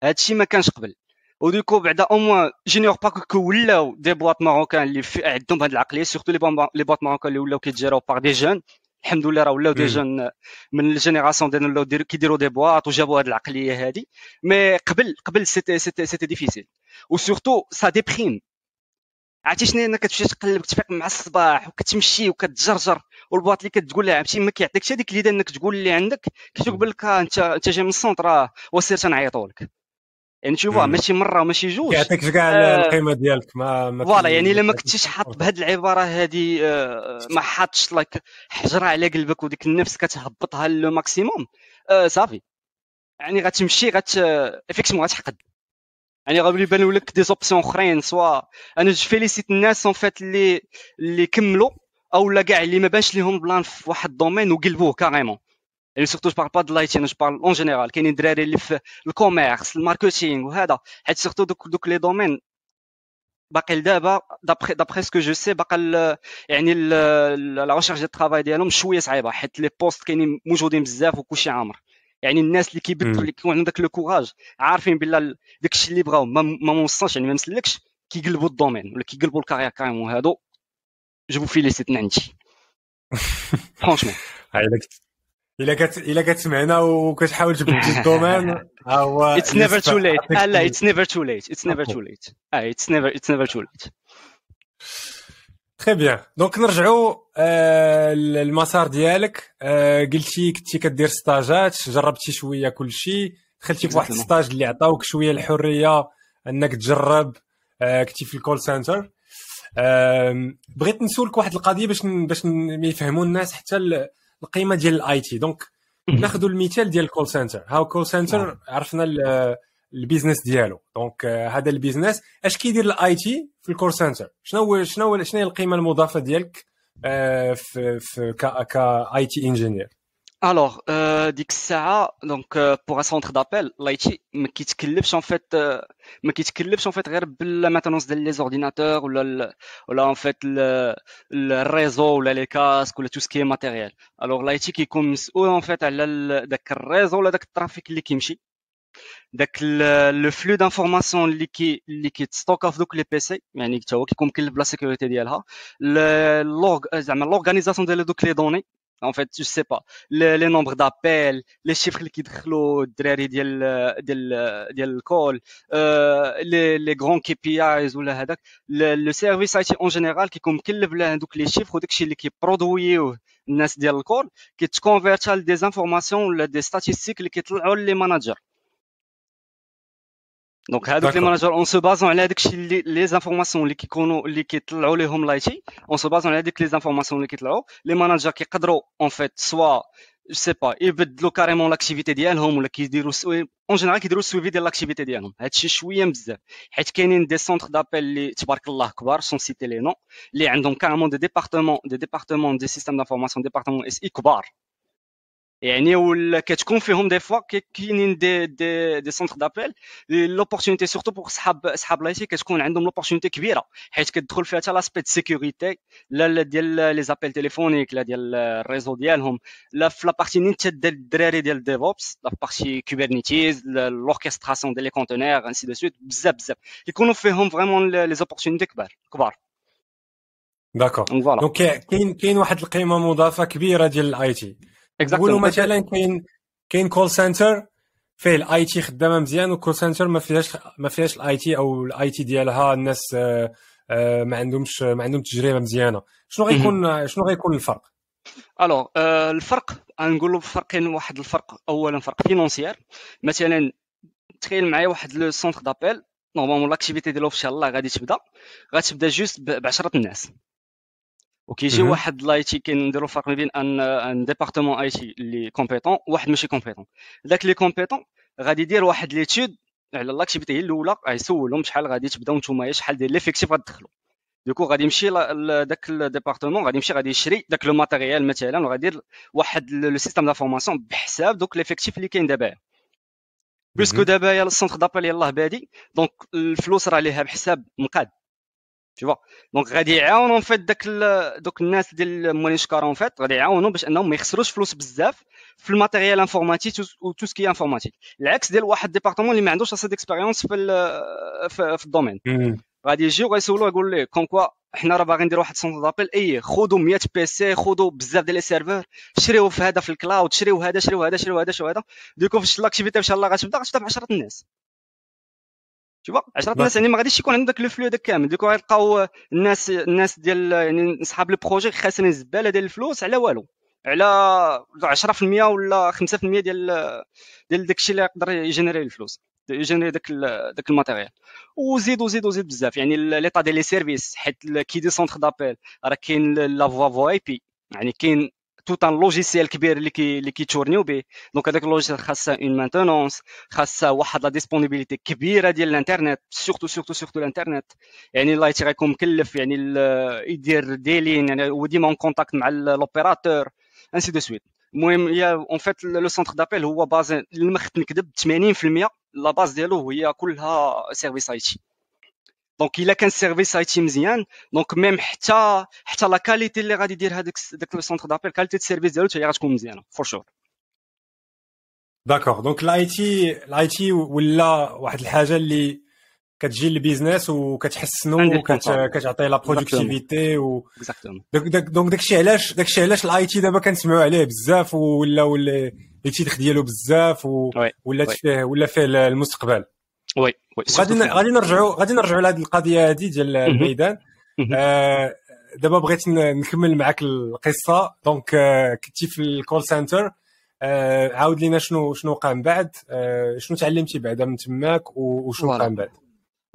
هادشي ما كانش قبل. و du coup بعدا au moins junior bac ولاو des boîtes marocaines اللي عندهم هاد العقلية surtout les boîtes marocaines اللي ولاو كيت géraو par des jeunes الحمد لله راه ولاو des jeunes من ال génération ديالنا ولاو كيديروا des boîtes وجابوا هاد العقلية هادي. mais قبل قبل c'était c'était c'était difficile. و surtout ça déprime عرفتي شنو انك كتمشي تقلب تفيق مع الصباح وكتمشي وكتجرجر. وال boîte اللي كتقول لها عرفتي ما كيعطيكش هذيك اليد إنك تقول اللي عندك كتقول لك انت انت جاي من السونتر راه وسير تنعيطوا لك يعني تشوفوا ماشي مرة ماشي جوج. يعطيك كاع آه القيمة ديالك ما فوالا يعني إلا ما كنتيش حاط بهذه العبارة هذه آه ما حاطش لايك حجرة على قلبك وديك النفس كتهبطها لو ماكسيموم آه صافي. يعني غتمشي غت افيكسمون غتحقد. يعني غادي يبانوا لك دي زوبسيون أخرين سوا أنا جو فيليسيت الناس اون فات اللي اللي كملوا أو لا كاع اللي ما بانش ليهم plan في واحد ال domaine وقلبوه carrément يعني surtout je parle pas de l'IT أنا je parle en général كاينين دراري اللي في ال commerce ال marketing وهذا حيت surtout دوك دوك les domaines باقي لدابا d'après d'après ce que je sais باقي يعني la recherche ديال ال travail ديالهم شوية صعيبه حيت les postes كاينين موجودين بزاف وكلشي عامر يعني الناس اللي كيبدلوا اللي كيكون عندهم داك le courage عارفين بلا داك الشيء اللي بغاو ما موصلش يعني ما مسلكش كيقلبوا ال domaine ولا كيقلبوا ال carrière carrément هادو je félicite من عندي franchement إلا كت إلا كتسمعنا وكتحاول تبدل ال domaine. ها هو it's never too late لا it's never too late it's never too late آه it's never it's never too late très bien donc نرجعوا آه للمسار ديالك. آه قلتي كنتي كدير stageات جربتي شوية كل شيء دخلتي في واحد stage اللي عطاوك شوية الحرية أنك تجرب كنتي في ال call center بغيت نسولك واحد القضية باش باش يفهموا الناس حتى القيمة ديال ال IT. donc ناخذوا المثال ديال ال call center هاو call center عرفنا ال business ديالو. donc هذا ال business اش كيدير ال IT في ال call center شنو شنو شنو هي القيمة المضافة ديالك في في ك IT engineer alors ديك الساعة donc pour centre d'appel l'IT ما كيتكلفش en fait ما كيتكلفش en fait غير بال maintenance ديال les ordinateurs ولا ولا en fait ال réseau ولا les casques ولا tout ce qui matériel alors l'IT كيكون مسؤول en fait على داك ال réseau ولا داك ال trafic اللي كيمشي داك le flux d'information اللي كي اللي كيتستوكا في دوك les PC يعني حتى هو كيكون مكلف ب la sécurité ديالها زعما l'organisation ديال دوك les données en fait je sais pas. Les, les nombres d'appels les chiffres اللي كيدخلوا الدراري ديال ديال ديال ال call les les grands KPIs ولا هذاك le service IT en général كيكون مكلف له هذوك les chiffres وداك الشيء اللي كي produireيوه الناس ديال ال call كيت convertا ل des informations ولا des statistiques اللي كيطلعوا les managers donc هادوك les managers en se basant على هذاك الشيء اللي les informations اللي كيكونوا اللي كيطلعوا لهم l'IT en se basant على هذيك les informations اللي كيطلعوا les managers كيقدروا en fait soit je sais pas يبدلوا carrément l'activité ديالهم ولا كيديروا en général كيديروا ال suivi ديال l'activité ديالهم هادشي شوية بزاف حيت كاينين des centres d'appel اللي تبارك الله كبار sans citer les noms اللي عندهم carrément des départements des départements des systèmes d'information département SI كبار يعني ولا كتكون فيهم des fois كاينين des des des centres d'appel l'opportunité surtout pour صحاب صحاب l'IT كتكون عندهم l'opportunité كبيره حيت كتدخل فيها حتى l'aspect de sécurité لا ديال les appels téléphoniques لا ديال ال réseau ديالهم لا في la partie نين ديال الدراري ديال DevOps la partie Kubernetes l'orchestration ديال les conteneurs ainsi de suite بزاف بزاف يكونوا فيهم vraiment les opportunités كبار كبار d'accord donc كاين كاين واحد القيمه مضافه كبيره ديال ال IT نقولوا مثلا كاين كاين call center فيه ال IT خدامة مزيان و call center ما فيهاش ما فيهاش ال IT أو ال IT ديالها. الناس آه، آه، ما عندهمش ما عندهم تجربة مزيانة. شنو غيكون شنو غيكون الفرق؟ alors آه، الفرق نقولوا الفرق كاين واحد الفرق اولا فرق financière مثلا تخيل معايا واحد le centre d'appel normalement l'activité ديالو إن شاء الله غادي تبدأ. غتبدأ juste ب 10 الناس. وكيجي واحد ل IT كنديرو فرق ما بين أن أن département IT اللي compétent وواحد ماشي compétent. داك اللي compétent غادي يدير واحد l'étude على l'activité هي الأولى غيسولهم شحال غادي تبداو نتوما شحال ديال l'effectif غتدخلوا du coup غادي يمشي داك ال département غادي يمشي غادي يشري داك le matériel مثلا وغادي يدير واحد le système d'information بحساب دوك l'effectif اللي كاين دابا. puisque دابا يا ال centre d'appel يلاه بادي donc الفلوس راه ليها بحساب مقاد tu vois. donc غادي يعاونوا fait داك دوك الناس ديال موالين شكاره fait غادي يعاونوا باش أنهم ما يخسروش فلوس بزاف في ال matériel informatique و tout ce qui informatique العكس ديال واحد département اللي ما عندوش assez d'expérience في في, في ال domaine غادي يجي وغيسولو يقول ليه comme quoi حنا راه باغي نديرو واحد centre d'appel اي خذوا 100 PC خذوا بزاف ديال les serveurs شريو في هذا في ال cloud شريو هذا شريو هذا شريو هذا شريو هذا. du coup فاش l'activité إن شاء الله غتبدأ غتبدا ب 10 الناس. شوف 10 الناس يعني ما غاديش يكون عندك داك le flux هذاك كامل دوك غيلقاو الناس الناس ديال يعني صحاب ال projet خاسرين الزباله ديال الفلوس على والو على 10% ولا 5% ديال ديال داكشي اللي يقدر ي générer الفلوس ي générer داك داك ال matériel وزيد وزيد وزيد بزاف يعني l'état ديال les services حيت كي des centres d'appel راه كاين la voix VoIP يعني كاين tout un logiciel كبير اللي كي اللي كي tournerيو به donc هذاك ال logiciel خاصها une maintenance خاصها واحد la disponibilité كبيره ديال الانترنت surtout surtout surtout الانترنت يعني l'IT غيكون مكلف يعني يدير ديلين يعني هو ديما en contact مع l'opérateur ainsi de suite المهم هي en fait le centre d'appel هو base المخت نكذب 80% la base ديالو هي كلها service IT donc الا كان ال service IT مزيان donc même حتى حتى la qualité اللي غادي يدير هذاك داك le centre d'appel qualité ال service ديالو حتى هي غتكون مزيانه for sure d'accord donc ال IT ال IT ولا واحد الحاجة اللي كتجي لل business وكتحسنو وكتعطي la productivité و donc داكشي علاش داكشي علاش ال IT دابا كنسمعوا عليه بزاف ولا ولا التيتخ ديالو بزاف ولا فيه ولا فيه المستقبل oui غادي غادي نرجعوا غادي نرجعوا لهذه القضية هذه ديال الميدان آه دابا بغيت نكمل معك القصة. donc آه كنتي في ال call center آه عاود لينا شنو شنو وقع من بعد. شنو تعلمتي بعدا من تماك وشنو وقع من بعد؟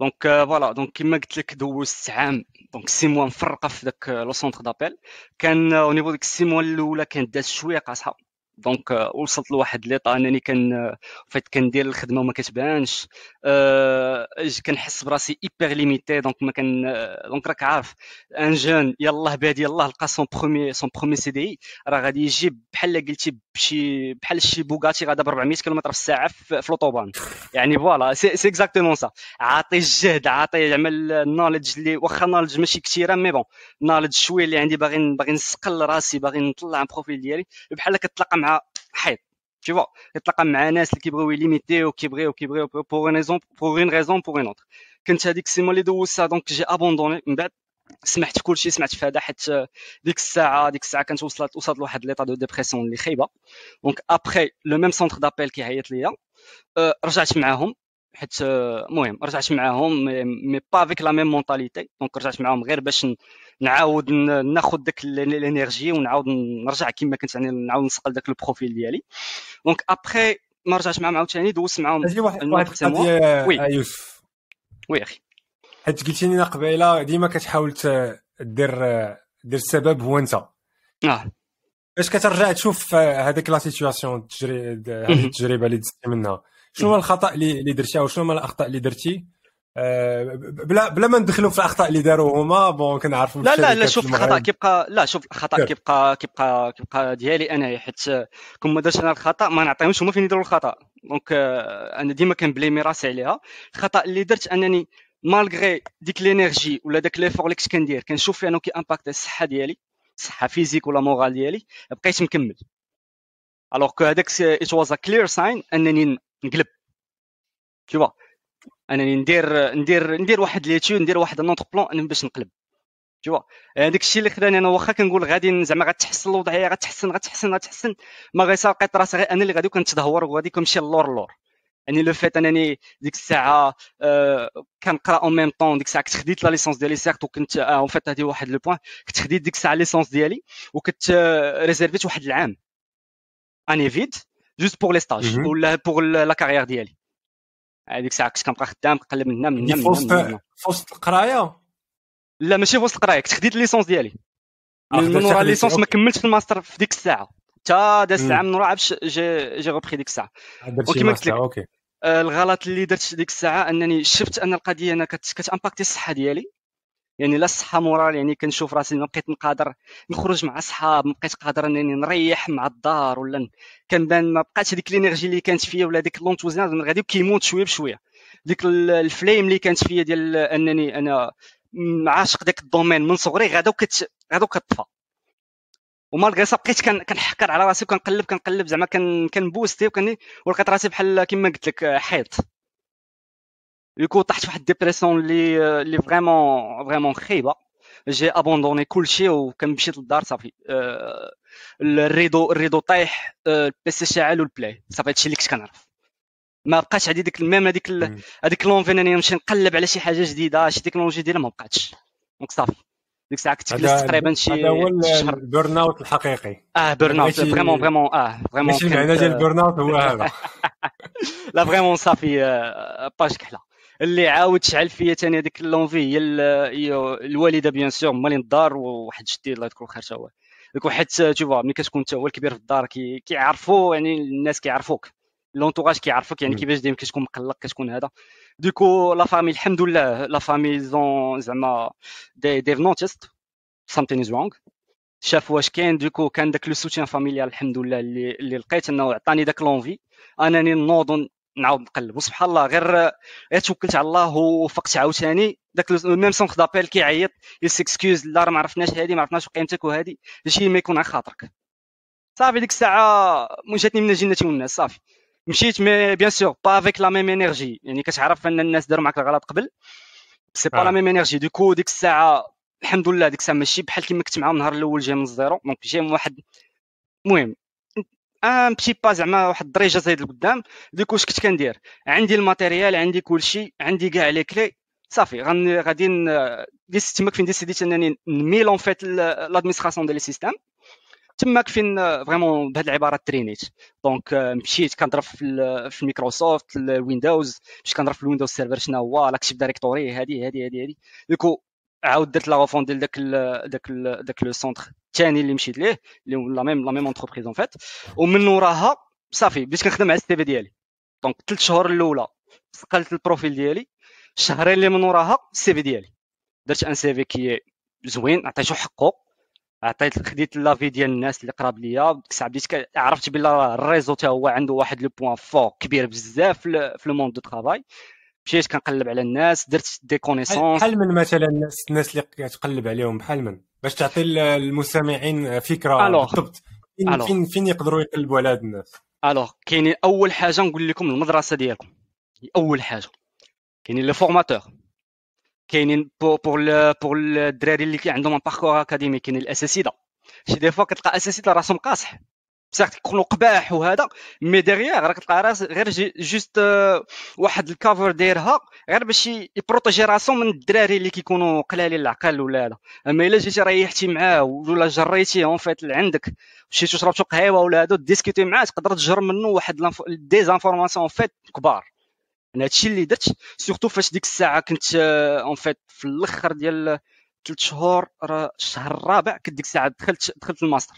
donc voilà. donc كيما قلت لك دوزت عام donc six mois مفرقه في ذاك le centre d'appel. كان au niveau ديك ال six mois الأولى كانت دازت شوية قاصحة. donc euh, وصلت لواحد l'état انني كان فايت كندير الخدمة وما كتبانش. أه كنحس براسي hyper limité donc ما كان donc راك عارف. un jeune يلاه بادي يلاه لقى son premier son premier CDI راه غادي يجيب بحال قلتي بشي بحال شي Bugatti غادا ب 400 كيلومتر في الساعة في الأوتوبان. يعني voilà c'est exactement ça عاطي الجهد عاطي يعمل ال knowledge اللي واخا knowledge ماشي كثيره mais bon knowledge شوية اللي عندي. باغي باغي نسقل راسي باغي نطلع profil ديالي. بحال كتلاقى مع حيط tu vois كتلاقى مع ناس اللي كيبغيو يليميتيو كيبغيو كيبغيو pour une raison pour une raison pour une autre كنت هذيك ال six mois اللي دوزتها donc j'ai abandonné من بعد سمعت في كلشي سمعت في هذا حيت ديك الساعة ديك الساعة كانت وصلت وصلت لواحد l'état de dépression اللي خايبة. donc après le même centre d'appel كيعيط ليا رجعت معاهم. حيت المهم رجعت معاهم mais pas avec la même mentalité. donc رجعت معاهم غير باش نعاود ناخذ داك ال énergie ونعاود نرجع كما كنت يعني نعاود نسقل داك ال profil ديالي. donc après ما رجعت معاهم عاوتاني دوزت معاهم أجي واحد واحد القضية oui. يوسف. oui أخي. حيت قلتي لنا قبيلة ديما كتحاول دير دير السبب هو أنت. آه. باش كترجع تشوف هذيك la situation هذه التجربة اللي دزتي منها. شنو هو الخطأ اللي درتي أو شنو هما الأخطاء اللي درتي؟ آه، بلا بلا ما ندخلوا في الأخطاء اللي داروا هما bon كنعرفوا لا لا لا شوف الخطأ كيبقى لا شوف الخطأ كيبقى كيبقى كيبقى ديالي أنا حيت كون ما درتش أنا الخطأ ما نعطيهمش هما فين يديروا الخطأ. donc آه، أنا ديما كنبليمي راسي عليها. الخطأ اللي درت أنني malgré ديك l'énergie ولا داك l'effort اللي كنت كندير كنشوف فيه أنه كي impacte الصحة ديالي الصحة physique ولا moral ديالي بقيت مكمل. alors que هذاك it was a clear sign أنني نقلب. Tu انني ندير ندير ندير واحد l'étude ندير واحد autre plan باش نقلب. tout هذاك الشيء اللي خلاني أنا واخا كنقول غادي زعما غتحسن الوضعية غتحسن غتحسن غتحسن. ما غير لقيت راسي غير أنا اللي غادي كنتدهور وغادي كنمشي للور لور. يعني le fait أنني ديك الساعة آه كنقرأ en même temps ديك الساعة كنت خديت la licence ديالي سيرت وكنت en fait هذه واحد le point كنت خديت ديك الساعة licence ديالي وكنت ريزيرفيت واحد العام. année vide juste pour les stages ولا pour la carrière ديالي هذيك الساعة كنت كنبقى خدام كنقلب من هنا من هنا من هنا في وسط القراية؟ لا ماشي في وسط القراية كنت خديت ال licence ديالي. من ورا ال licence ما كملتش في الماستر في ديك الساعة. حتى داز العام من ورا باش j'ai j'ai repris ديك الساعة. وكما قلت لك OK. آه، الغلط اللي درت ديك الساعة أنني شفت أن القضية أنا كتامباكتي الصحة ديالي. يعني لا الصحة morale يعني كنشوف راسي ما بقيت نقادر نخرج مع صحاب ما بقيت قادر انني نريح مع الدار ولا كنبان ما بقاتش هذيك ال énergie اللي كانت فيا ولا ديك l'enthousiasme غادي كيموت شوية بشوية. ديك ال flamme اللي كانت فيا ديال أنني أنا عاشق ديك ال domaine من صغري غادو كت غادو كطفى و malgré ça بقيت كنحكر على راسي وكنقلب كنقلب زعما كنبوستي وكني ولقيت راسي بحال كما قلت لك حيط. du coup طحت واحد dépression اللي اللي vraiment vraiment خايبه j'ai abandonné كلشي وكنمشي للدار صافي ال rideau ال rideau طايح ال PC شاعل والبلاي صافي هادشي اللي كنت كنعرف ما بقاش عندي ديك même هذيك هذيك l'envie انني نمشي نقلب على شي حاجة جديده شي تكنولوجي جديده ما بقاتش donc صافي ديك الساعة كنت جلست تقريبا شي هذا هو ال burn-out الحقيقي آه burn-out vraiment vraiment آه vraiment ماشي المعنى ديال ال burn-out هو هذا لا vraiment صافي page كحله اللي عاود شعل فيا ثاني هذيك l'envie هي الوالدة bien sûr مالين الدار وواحد جدي الله يذكر خير هو ديك واحد تشوف ملي كتكون انت هو الكبير في الدار كيعرفوا يعني الناس كيعرفوك. l'entourage كيعرفك يعني كيفاش دايما كتكون مقلق كتكون هذا. du coup la famille الحمد لله la famille ils ont زعما they've noticed something is wrong شاف واش كاين du coup كان داك le soutien familial الحمد لله اللي اللي لقيت إنه عطاني داك l'envie. أنني نوض نعاود نقلب. وسبحان الله غير غير توكلت على الله وفقت عاوتاني. داك même centre d'appel كيعيط ي s'excuse لا راه ما عرفناش هادي ما عرفناش قيمتك وهادي شي ما يكون على خاطرك. صافي ديك الساعة جاتني من الجنة والناس صافي. مشيت mais bien sûr pas avec la même énergie يعني كتعرف أن الناس داروا معك الغلط قبل. c'est pas la même énergie du coup ديك الساعة الحمد لله ديك الساعة ماشي بحال كيما كنت معاهم النهار الأول جاي من ال zéro. donc جاي من واحد المهم un petit pas زعما واحد الدرجه زايد لقدام du coup اش كنت كندير؟ عندي ال matériel عندي كلشي عندي كاع les clés. صافي غادي تما فين ديسيديت انني نميل en fait l'administration ديال les systèmes تماك فين vraiment بهذه العبارة ترينيت. donc مشيت كنضرب في, في Microsoft ال Windows مشيت كنضرب في ال Windows Server شنو هو؟ l'Active Directory هذه هذه هذه هذه du coup عاود درت la refonte ديال داك داك داك le centre الثاني اللي مشيت ليه اللي la même la même entreprise en fait ومن وراها صافي بديت كنخدم على ال CV ديالي. donc ثلاث شهور الأولى سقلت ال profil ديالي. الشهرين اللي من وراها ال CV ديالي. درت un CV كي زوين عطيتو حقه. عطيت خديت l'avis ديال الناس اللي قراب ليا. ديك الساعة بديت عرفت بلي ال réseau تا هو عنده واحد le point fort كبير بزاف في le monde de travail مشيت كنقلب على الناس درت des connaissances. بحال من مثلا الناس الناس اللي كتقلب عليهم بحال من؟ باش تعطي المستمعين فكرة بالضبط. فين, فين فين يقدروا يقلبوا على هاد الناس؟ alors كاينين أول حاجة نقول لكم المدرسة ديالكم. أول حاجة. كاينين les formateurs كاينين pour pour الدراري اللي عندهم parcours académique كاينين الاساتذة شي des fois كتلقى اساتذة راسهم قاصح. بصح تكونوا قباح وهذا mais derrière راك تلقى راس غير juste واحد ال caractère دايرها غير باش ي protéger راسو من الدراري اللي كيكونوا قلالين العقل ولا هذا. أما إلا جيتي ريحتي معاه ولا جريتيه en fait عندك مشيتو شربتو قهيوة ولا هذا discuter معاه تقدر تجر منه واحد des informations en fait كبار. أنا هادشي اللي درت surtout فاش ديك الساعة كنت en fait في الأخر ديال ثلاث شهور الشهر الرابع كنت ديك الساعة دخلت دخلت الماستر.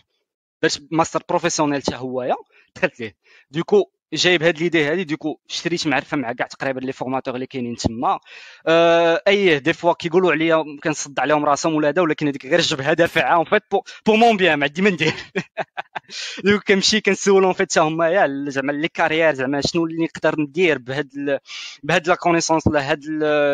درت master professionnel حتى هويا دخلت ليه. donc جايب هاد l'idée هادي donc شريت معرفة مع كاع تقريبا les formateurs اللي كاينين تما. آه et des fois كيقولوا عليا كنصد عليهم راسهم ولا هذا ولكن هذيك غير الجبهه دافعة en fait bon ben bien ما عندي ما ندير. donc كنمشي كنسولهم en fait هما يا زعما les carrières زعما شنو اللي نقدر ندير بهاد بهاد la connaissance ولا هاد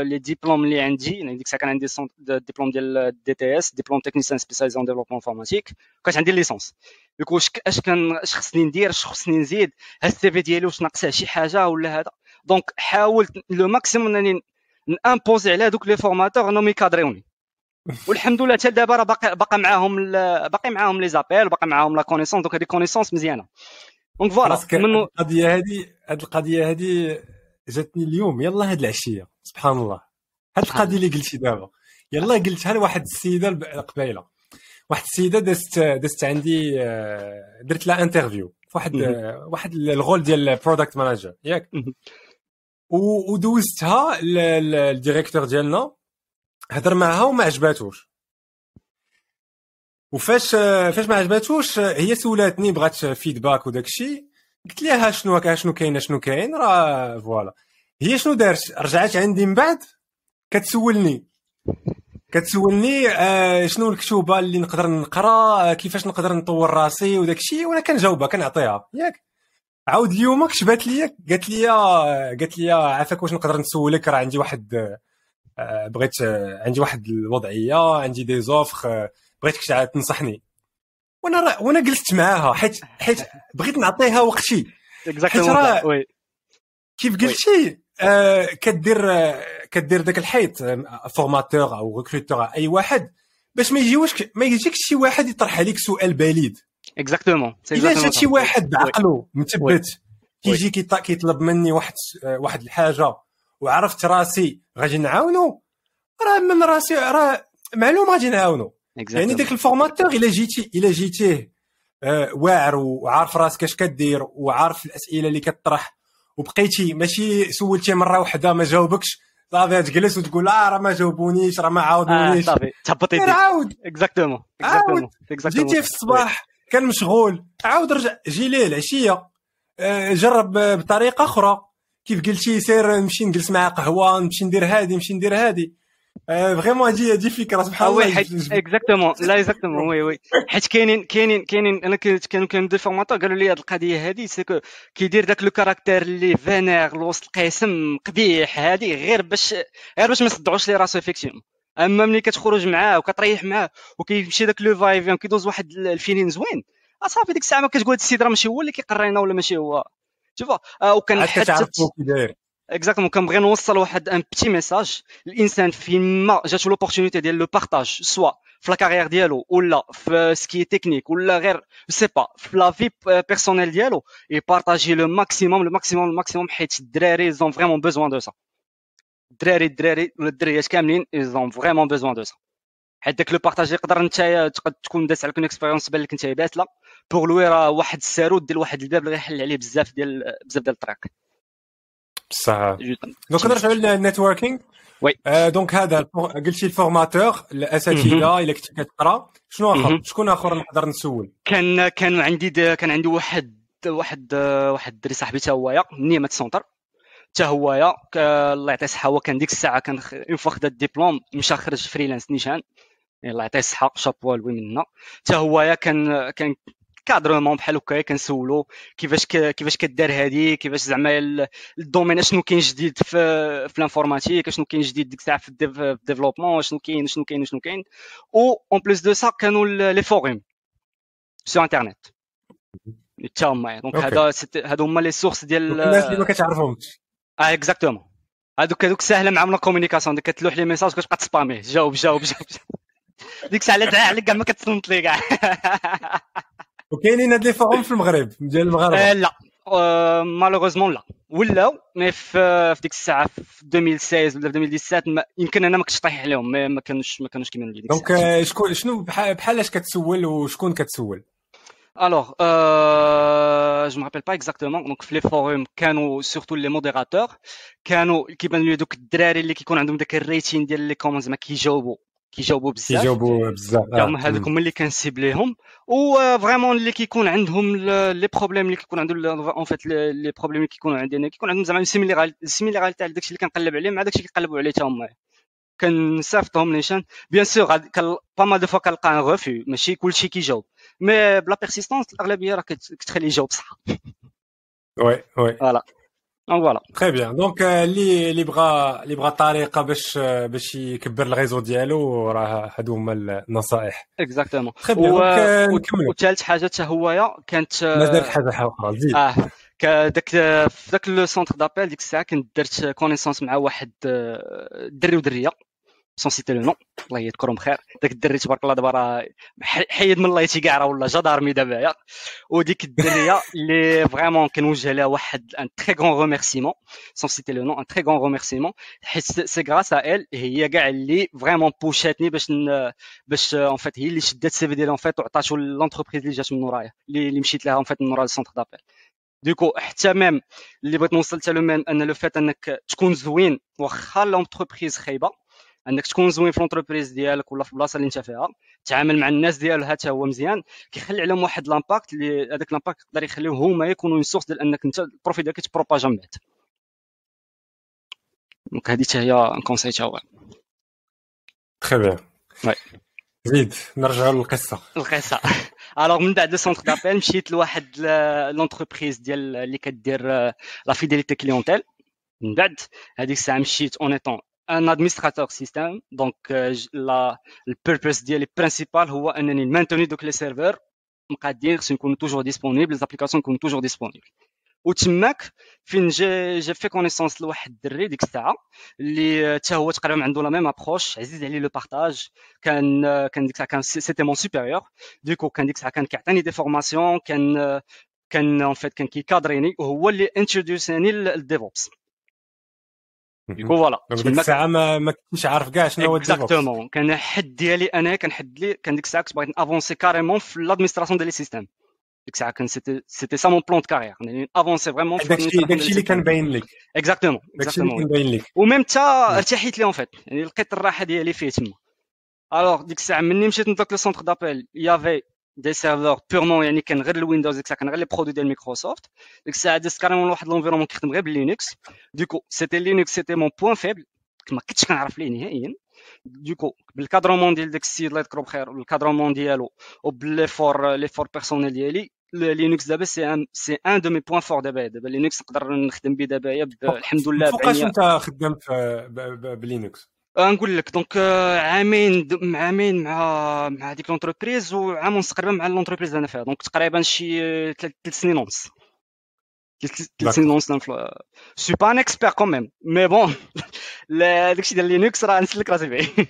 les diplômes اللي عندي. يعني ديك الساعة كان عندي ديبلوم ديال DTS diplôme technicien spécialisé en développement informatique كانت عندي licence donc واش اش كان اش خصني ندير اش خصني نزيد هاد ال CV ديالي واش ناقصه شي حاجة ولا هذا donc حاولت le maximum انني n'imposer على دوك les formateurs انهم ي cadrer وني والحمد لله حتى دابا راه باقي باقي معاهم باقي معاهم les appels باقي معاهم la connaissance donc هذه connaissance مزيانه donc voilà منو القضية هذه هذه القضية هذه جاتني اليوم يلا هاد العشيه سبحان الله هاد القضية اللي قلتي دابا يلا قلتها لواحد السيده قبيله واحد السيدة دازت دازت عندي آه، درت لها interview في واحد واحد ال rôle ديال product manager ياك؟ ودوزتها لل directeur ديالنا هضر معها وما عجباتوش. وفاش فاش ما عجباتوش هي سولاتني بغات feedback وداك الشيء قلت لها شنو شنو كاين شنو كاين راه voilà. هي شنو دارت؟ رجعت عندي من بعد كتسولني. كتسولني آه شنو الكتوبة اللي نقدر نقرأ آه كيفاش نقدر نطور راسي وداك الشيء وأنا كنجاوبها كنعطيها. ياك. عاود اليوم كتبات لي قالت لي قالت لي عافاك واش نقدر نسولك؟ راه عندي واحد آه بغيت آه عندي واحد الوضعية عندي des offres آه بغيتك تنصحني. وأنا وأنا جلست معاها حيت حيت بغيت نعطيها وقتي حيت راه كيف قلتي آه كدير آه كدير داك الحيط formateur أو recruteur أي واحد باش ما يجيوش ما يجيكش شي واحد يطرح عليك سؤال بليد. exactement إلا جات شي واحد بعقله مثبت كيجي كيطلب مني واحد واحد الحاجة وعرفت راسي غادي نعاونو راه من راسي راه معلوم غادي نعاونو. يعني داك ال formateur إلا جيتي إلا جيتيه آه واعر وعارف راسك اش كدير وعارف الأسئلة اللي كطرح وبقيتي ماشي سولتيه مرة واحدة ما جاوبكش صافي تجلس وتقول آه راه ما جاوبونيش راه ما عاودونيش. آه صافي. تهبط يديك. عاود. exactement exactement جيتي في الصباح كان مشغول. عاود رجع. جي ليه العشيه آه جرب بطريقة أخرى. كيف قلتي سير نمشي نجلس مع قهوة نمشي ندير هادي نمشي ندير هادي. vraiment هادي هادي فكره سبحان الله exactement لا exactement oui oui حيت كاينين كاينين كاينين أنا كنت كانوا des formateurs قالوا لي هاد القضية هادي ce que كيدير داك le caractère اللي فينير لوسط القسم قبيح هادي غير باش غير باش ما يصدعوش لي راسو effectivement أما ملي كتخرج معاه وكتريح معاه وكيمشي داك le feeling كيدوز واحد ال feeling زوين. صافي ديك الساعة ما كتقول هاد السيد راه ماشي هو اللي كيقرينا ولا ماشي هو. شوف وكان حتى exactement كنبغي نوصل واحد un petit message الانسان فين ما جاتو l'opportunité ديال le partage soit في la carrière ديالو ولا في ce qui est technique ولا غير c'est pas في la vie personnelle ديالو ي partager le maximum le maximum le maximum حيت الدراري ils ont vraiment besoin de ça الدراري الدراري ولا الدريات كاملين ils ont vraiment besoin de ça حيت داك le partage يقدر انت تقد تكون داز عليك expérience بان لك انت bête là pour lui راه واحد الساروت ديال واحد الباب اللي غيحل عليه بزاف ديال بزاف ديال الطريق بصح donc نرجعوا لل networking oui donc هذا قلتي ال formateur الاساتذه الا كنت كتقرا شنو آخر؟ شكون آخر نقدر نسول؟ كان كان عندي كان عندي واحد واحد واحد الدري صاحبي حتى هويا ni matessentir. حتى هويا الله يعطيه الصحة هو كان ديك الساعة كان une fois خدا الدبلوم مشى خرج freelance نيشان. الله يعطيه الصحة chapeau à lui منا حتى هويا كان كان carrément بحال هكا كنسولو كيفاش كيفاش كدار هادي كيفاش زعما ال domaine اشنو كاين جديد في في ال informatique اشنو كاين جديد ديك الساعة في ال développement اشنو كاين اشنو كاين اشنو كاين. و en plus de ça كانوا les forums sur internet حتى هما donc هذا هادو هما les sources ديال الناس اللي ما كتعرفهمش. آه exactement هذوك هذوك ساهلة معاهم la communication ديك كتلوح les messages كتبقى ت spammer يه. جاوب جاوب جاوب ديك الساعة لا عليك كاع ما كتصنت لي كاع. وكاينين هاد لي forums في المغرب ديال المغاربة. آه لا. malheureusement لا. ولاو mais في ديك الساعة في 2016 ولا في 2017 يمكن أنا ما كنتش طايح عليهم ما كانوش ما كانوش كيما ديك donc شكون شنو بحال اش كتسول وشكون كتسول؟ Euh, je me rappelle pas exactement. Donc, في les forums كانوا surtout les modérateurs. كانوا كيبان لي دوك الدراري اللي كيكون عندهم داك الريتين ديال les commentaires ما كيجاوبوا كيجاوبوا بزاف. كيجاوبوا بزاف. هما هذوك هما اللي كن cibler يهم. و vraiment اللي كيكون عندهم les problèmes اللي كيكون عندهم en fait les problèmes اللي كيكونوا عندنا. كيكون عندهم زعما similarité تاع داكشي اللي كنقلب عليه مع داكشي اللي كيقلبوا عليه حتى هما. كنصيفطهم نيشان bien sûr pas mal de fois كنلقى en revanche ماشي كلشي كيجاوب. mais بلا persistance الأغلبية راه كتخليه يجاوب صح. oui oui voilà donc voilà très bien donc اللي اللي بغى اللي بغى طريقه باش باش يكبر ال réseau ديالو راه هادو هما النصائح exactement très bien وثالث حاجة حتى هويا كانت مازال حاجة أخرى زيد آه داك في ذاك le centre d'appel ديك الساعة كنت درت connaissance مع واحد دري ودريه sans citer le nom الله يذكرهم بخير. داك الدري تبارك الله دابا راه حيد من l'IT كاع راه ولا جدارمي دابا يا. وديك الدريه اللي vraiment كنوجه لها واحد un très grand remerciement sans citer le nom un très grand remerciement حيت c'est grâce à elle هي كاع اللي vraiment pousser اتني باش باش en fait هي اللي شدات ال CV ديالها en fait وعطاتو l'entreprise اللي جات من ورايا اللي مشيت لها en fait من وراء ال centre d'appel du coup حتى même اللي بغيت نوصل حتى له même un le fait أنك تكون زوين واخا l'entreprise خايبة انك تكون زوين في l'entreprise ديالك ولا في البلاصه اللي انت فيها تعامل مع الناس ديالها حتى هو مزيان كيخلي عليهم واحد l'impact اللي هذاك l'impact يقدر يخليهم هما يكونوا une source ديال انك انت ال profil ديالك يت propager من بعد. donc هذه حتى هي un conseil حتى هو. très bien زيد نرجعوا للقصة. القصة. alors من بعد le centre d'appel مشيت لواحد l'entreprise ديال اللي كدير la fidélité clientèle من بعد هذيك الساعة مشيت en en administrateur système donc la ال purpose ديالي principal هو انني maintenir دوك les serveurs مقادين خصهم يكونوا toujours disponibles les applications يكونوا toujours disponibles وتماك فين جا جا في connaissance لواحد الدري ديك الساعة اللي حتى هو تقريبا عنده la même approche عزيز عليه le partage كان كان ديك الساعة كان c'était mon supérieur du coup كان ديك الساعة كان كيعطيني des formations كان كان en fait كان كي cadrer ني وهو اللي introduce اني لل DevOps du coup voilà ديك الساعة ما ما كنتش عارف كاع شنو هو exactement كان حد ديالي أنا كنحد لي كان ديك الساعة كنت باغي ن avancer carrément في l'administration ديال les systèmes ديك الساعة كان c'était c'était ça mon plan de carrière يعني avancer vraiment في داكشي اللي كان باين لك exactement داكشي اللي كان باين لك و même حتى ارتحيت لي en fait يعني لقيت الراحه ديالي فيه تما alors ديك الساعة مني مشيت لذاك le centre d'appel y avait des serveurs purement يعني كان غير ال Windows ديك الساعة كان غير les produits ديال مايكروسوفت ديك الساعة دزت carrément واحد l'environnement كيخدم غير بال Linux du coup c'était Linux c'était mon point faible ما كنتش كنعرف ليه نهائيا du coup بال cadrement ديال داك السيد الله يذكرو بخير بال cadrement ديالو وب l'effort l'effort personnel ديالي Linux دابا c'est un c'est un de mes points forts دابا دابا لينكس نقدر نخدم به دابا الحمد لله فوقاش انت خدمت ب Linux نقول لك donc عامين عامين مع مع ديك l'entreprise وعام ونص تقريبا مع l'entreprise اللي أنا فيها. donc تقريبا شي ثلاث سنين ونص. ثلاث سنين ونص suis pas un expert quand même mais bon داكشي ديال Linux راه نسلك راسي فيه.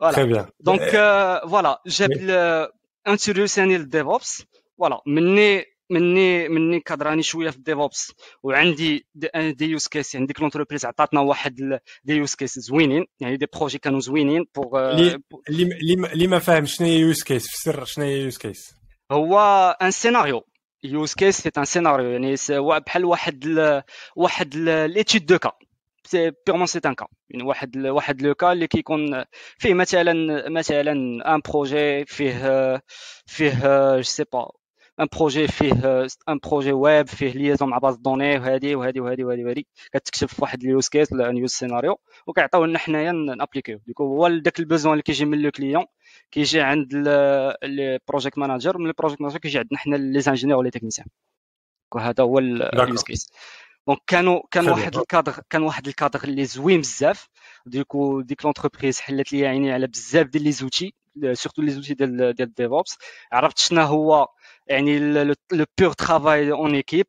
voilà donc voilà جاب introduce اني لل DevOps voilà مني مني مني cadrer اني شوية في ال DevOps. وعندي des, des use cases يعني ديك l'entreprise عطاتنا واحد des use cases زوينين. يعني des projets كانوا زوينين pour اللي اللي ما فاهم شنو هي use case فسر شنو هي use case هو un scénario use case c'est un scénario يعني بحال واحد ل... واحد l'étude de cas c'est purement c'est un cas يعني واحد واحد le cas اللي كيكون فيه مثلا مثلا un projet فيه فيه je sais pas un projet فيه un projet web فيه liaison مع base données وهادي وهادي وهادي وهادي وهادي كتكتب واحد ال use case ولا use scénario وكيعطيو لنا حنايا ن appliquer يو du coup هو داك ال besoin اللي كيجي من le client كيجي عند les project managers من les project managers كيجي عندنا حنا les ingénieurs و les techniciens هذا هو ال use case donc كانوا كان واحد الكادر كان واحد الكادر اللي زوين بزاف du coup ديك l'entreprise حلت لي عيني على بزاف ديال les outils surtout les outils ديال ديال DevOps عرفت شنو هو يعني le pur travail en équipe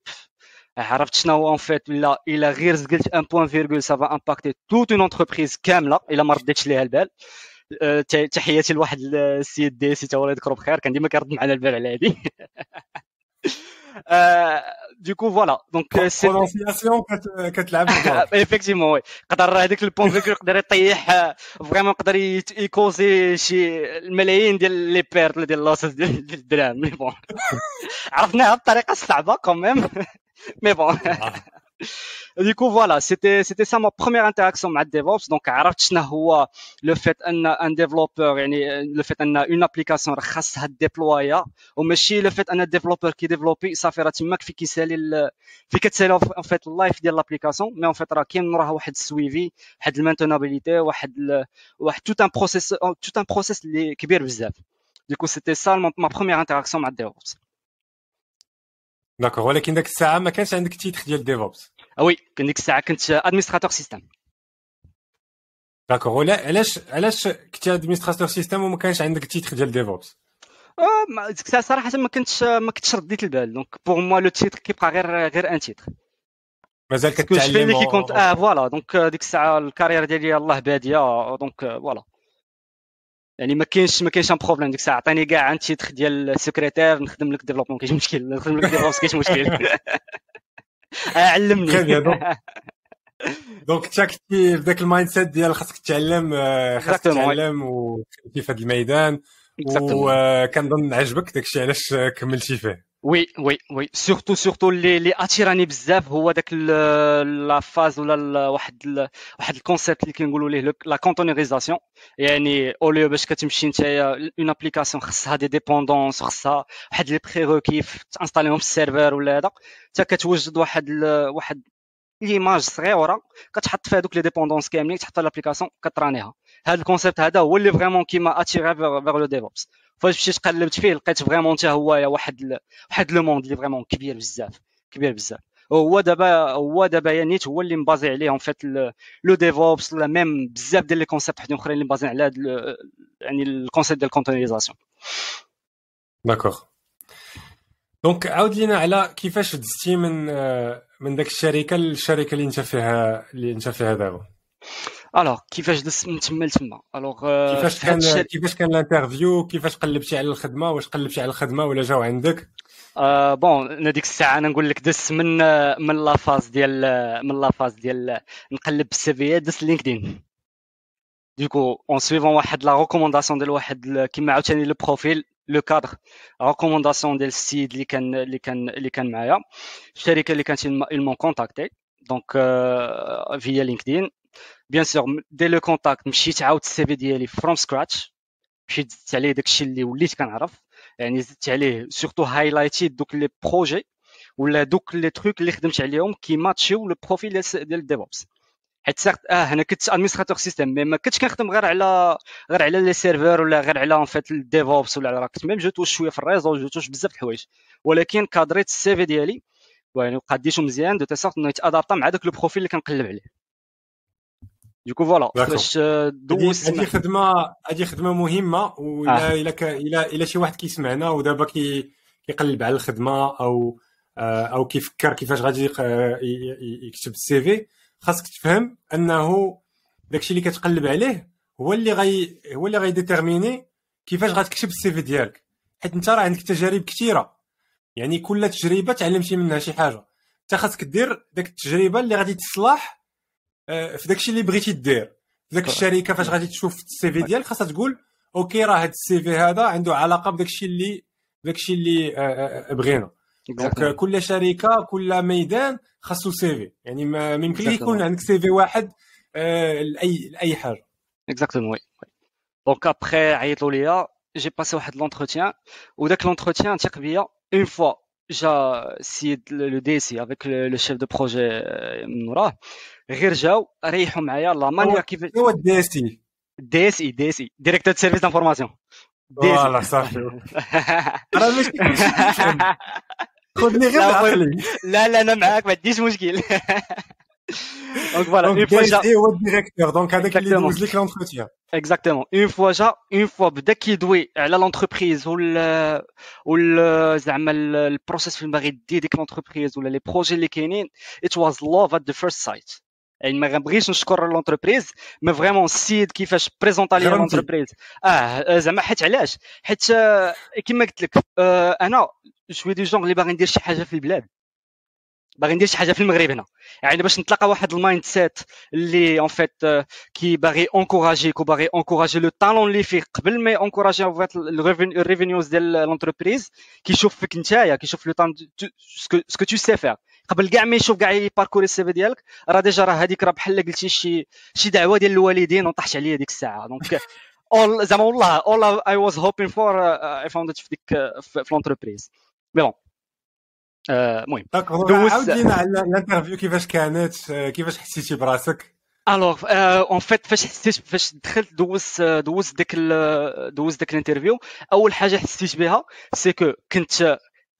عرفت شنو هو en fait الا الا غير زقلت un point virgule ça va impacter toute une entreprise كامله الا ما رديتش ليها البال تحياتي لواحد السيد d'ici الله يذكره بخير كان ديما كيرد معنا البال على هادي du coup voilà. Donc prononciation كتلعب effectivement oui قدر هذيك ال point virgule يقدر يطيح vraiment يقدر ي causer شي الملايين ديال les pertes ديال losses ديال الدراهم mais bon عرفناها بطريقه صعبه quand même mais bon du coup voilà c'était c'était ça ma première interaction مع DevOps. Donc عرفت شنو هو le fait un un développeur يعني le fait un une application خاصها déployer وماشي le fait un développeur كي développer صافي راه تماك فين كيسالي فين كتسالي en fait ال life ديال l'application mais en fait راه كاين راه واحد le suivi واحد la maintenabilité واحد واحد tout un processus tout un processus اللي كبير بزاف du coup c'était ça ma première interaction مع DevOps. d'accord ولكن ديك الساعة ما كانش عندك titre ديال DevOps oui كان ديك الساعة كنت administrateur système d'accord ولا علاش علاش كنت administrateur système وما كانش عندك titre ديال DevOps ديك الساعة صراحة ما كنتش ما كنتش رديت البال donc pour moi le titre كيبقى غير غير un titre مازال كتعلم كي كنت آه voilà donc ديك الساعة ال carrière ديالي يلاه باديه donc voilà يعني ما كاينش ما كاينش un problème ديك الساعة. عطيني كاع un titre ديال secrétaire نخدم لك développement كاينش مشكل. نخدم لك développement كاينش مشكل. علمني donc انت كنتي في ذاك ال mindset ديال خاصك تتعلم آه، خاصك تتعلم وكنتي في هذا الميدان. وكنظن عجبك داكشي علاش كملتي فيه oui oui oui surtout surtout اللي اللي attiré ني بزاف هو داك la phase ولا واحد ال واحد ال concept اللي كنقولوا ليه la conteneurisation يعني au lieu باش كتمشي نتايا une application خصها des dépendances خصها واحد les prérequis ت installer هم في ال serveur ولا هذا حتى كتوجد واحد واحد l'image صغيره كتحط فيها دوك les dépendances كاملين تحط l'application كت run يها هذا ال concept هذا هو اللي vraiment qui m'a attiré vers le DevOps فاش مشيت قلبت فيه لقيت vraiment حتى هو واحد ل... واحد le monde اللي vraiment كبير بزاف كبير بزاف هو دابا هو دابا يعني هو اللي م basé عليه en fait le DevOps ولا même بزاف ديال les concepts وحدين اخرين اللي م basé ين على هاد يعني ال concept ديال ال conteneurisation d'accord donc عاود لينا على كيفاش دزتي من من داك الشركة للشركه اللي انت فيها اللي انت فيها دابا؟ alors كيفاش دزت من تما لتما؟ alors كيفاش كان كيفاش كان ال interview؟ كيفاش قلبتي على الخدمة؟ واش قلبتي على الخدمة؟ ولا جاو عندك؟ آه بون أنا ديك الساعة أنا نقول لك دس من من لافاز ديال من لافاز ديال نقلب السي في دس لينكدين. دوكو اون سويفون واحد لا ريكومونداسيون ديال واحد كيما عاوتاني لو بروفيل لو كادر ريكومونداسيون ديال السيد اللي كان اللي كان اللي كان معايا الشركة اللي كانت مون كونتاكتي دونك فيا لينكدين بيان سور دي لو كونتاكت مشيت عاودت السي في ديالي فروم سكراتش مشيت زدت عليه داكشي اللي وليت كنعرف يعني زدت عليه surtout highlight ي دوك les projets ولا دوك les trucs اللي خدمت عليهم كي match يو le profil ديال ال DevOps حيت آه أنا كنت administrateur système mais ما كنتش كنخدم غير على غير على les serveurs ولا غير على en fait ال DevOps ولا على كنت même je touche شوية في ال réseau je touche بزاف د الحوايج. ولكن cadre يت ال CV ديالي يعني قديتو مزيان de telle sorte إنه يت adapter مع داك le profil اللي كنقلب عليه. du coup voilà باش دوز هذه خدمه هذه خدمة مهمة ولا آه. إلا الا إلا شي واحد كيسمعنا ودابا كي كيقلب على الخدمة أو آه، أو كيفكر كيفاش غادي يكتب ال CV خاصك تفهم انه داكشي اللي كتقلب عليه هو اللي غي هو اللي غي déterminer كيفاش غتكتب ال CV ديالك. حيت انت راه عندك تجارب كثيره يعني كل تجربة تعلمتي منها شي حاجة. انت خاصك دير داك التجربة اللي غادي تصلح آه، في داكشي اللي بغيتي دير. في داك الشركة فاش غادي تشوف ال CV ديالك خاصها تقول OK راه هاد ال CV هذا عنده علاقة بداكشي اللي داكشي اللي آه، آه، بغينا. donc كل شركة كل ميدان خاصو CV يعني ما يمكن يكون عندك CV واحد لاي لأي حاجة. exactement oui donc après عيطوا ليا j'ai passé واحد l'entretien وداك l'entretien تيق بيا une fois جا السيد le DSI avec le chef de projet من وراه غير جاو ريحوا معايا la manière كيف هو ال DSI DSI DSI directeur service d'information voilà صافي راه ماشي خذني غير بعقلي لا لا أنا معاك ما عنديش مشكل donc voilà une fois جا هو ال directeur donc هذاك اللي دوز لك l'entretien exactement une fois جا une fois بدا كيدوي على l'entreprise ولا ولا زعما ال processus فين باغي دي ديك l'entreprise ولا les projets اللي كاينين it was love at the first sight يعني ما غنبغيش نشكر l'entreprise mais vraiment السيد كيفاش présenta لي l'entreprise آه زعما حيت علاش حيت كما قلت لك أنا شوي des jeunes اللي باغي ندير شي حاجة في البلاد. باغي ندير شي حاجة في المغرب هنا. يعني باش نتلاقى واحد ال mindset اللي en fait كي باغي encourager ك وباغي encourager le talent اللي فيه قبل ما encourager ال revenues ديال l'entreprise كيشوف فيك نتايا كيشوف le talent ce que tu sais faire قبل كاع ما يشوف كاع ي parcourir ال CV ديالك راه déjà راه هذيك راه بحال قلتي شي شي دعوة ديال الوالدين وطاحت عليا ديك الساعة. donc زعما والله all I was hoping for uh, I found it في ديك في l'entreprise mais bon المهم دوز. عاود لينا على ال interview كيفاش كانت؟ كيفاش حسيتي براسك؟ alors en fait فاش حسيت فاش دخلت دوزت دوزت ديك دوزت ديك ال interview أول حاجة حسيت بها c'est que كنت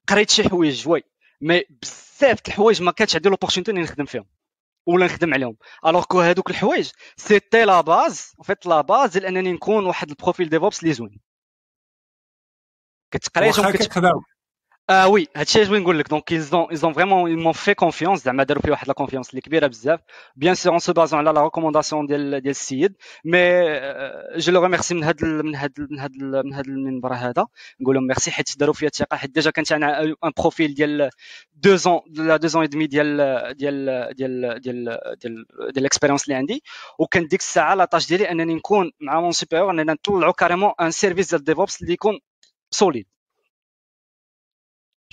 قريت شي حوايج oui mais بزاف د الحوايج ما كانتش عندي l'opportunité نخدم فيهم ولا نخدم عليهم. alors que هادوك الحوايج c'était la base fait la base ديال انني نكون واحد ال profil DevOps اللي زوين. كتقريتهم كتخداو آه وي هادشي اللي نقول لك donc ils ont ils ont vraiment ils m'ont fait confiance زعما داروا فيه واحد la confiance اللي كبيره بزاف bien sûr en se basant على la recommandation ديال ديال السيد mais je le remercie من هاد من هاد من هاد من هاد المنبر هذا. نقول لهم ميرسي حيت داروا فيا الثقة. حيت déjà كانت أنا un profil ديال deux ans là deux ans et demi ديال ديال ديال ديال ديال ديال ال expérience اللي عندي. وكان ديك الساعة la tâche ديالي أنني نكون مع mon supérieur أننا نطلعوا carrément un service ديال DevOps اللي يكون سوليد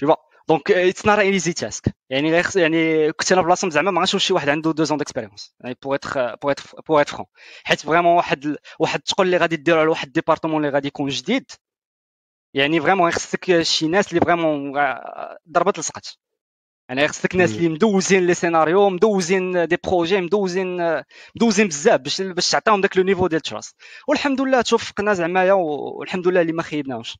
tu vois. donc it's not easy task يعني غير يعني كنت أنا بلاصه زعما ما غنشوف شي واحد عنده deux ans d'expérience يعني pour être pour être pour être franc حيت vraiment واحد واحد تقول لي غادي دير على واحد ال département اللي غادي يكون جديد يعني vraiment خصك شي ناس اللي vraiment ضربت لصقت يعني خصك ناس اللي مدوزين les scénarios مدوزين des projets مدوزين مدوزين بزاف باش باش تعطيهم داك le niveau ديال trust والحمد لله توفقنا زعما والحمد لله اللي ما خيبناهمش.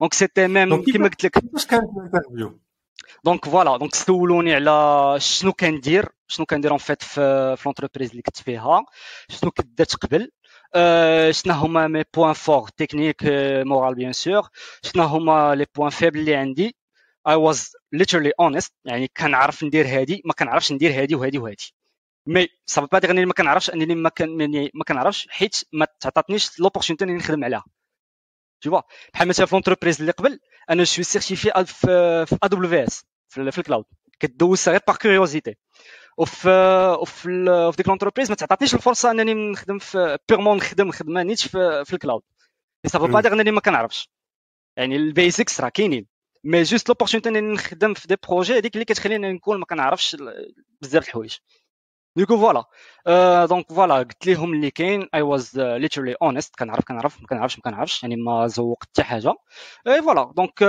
donc c'était même كيما قلت لك كيفاش كانت ال interview donc voilà donc سولوني على شنو كندير شنو كندير en fait في l'entreprise اللي كنت فيها شنو كنت درت قبل شنو هما mes points forts techniques moral bien sûr شنو هما les points faibles اللي عندي I was literally honest. يعني كنعرف ندير هادي ما كنعرفش ندير هادي وهادي وهادي mais ça veut pas dire انني ما كنعرفش انني ما كان ما كنعرفش حيت ما تعطاتنيش l'opportunité انني نخدم عليها tu vois بحال مثلا في l'entreprise اللي قبل أنا suis certifié في في AWS في ال cloud كدوز غير par curiosité وفي وفي في ديك l'entreprise ما تعطينيش الفرصه انني نخدم في purement نخدم خدمه نيتش في, في ال cloud ça veut pas dire انني ما كنعرفش يعني ال basics راه كاينين mais juste l'opportunité انني نخدم في des projets هذيك اللي كتخليني نكون ما كنعرفش بزاف الحوايج du coup voilà donc voilà قلت لهم اللي كاين. I was literally honest كنعرف كنعرف ما كنعرفش ما كنعرفش. يعني ما زوقت حتى حاجة. et voilà donc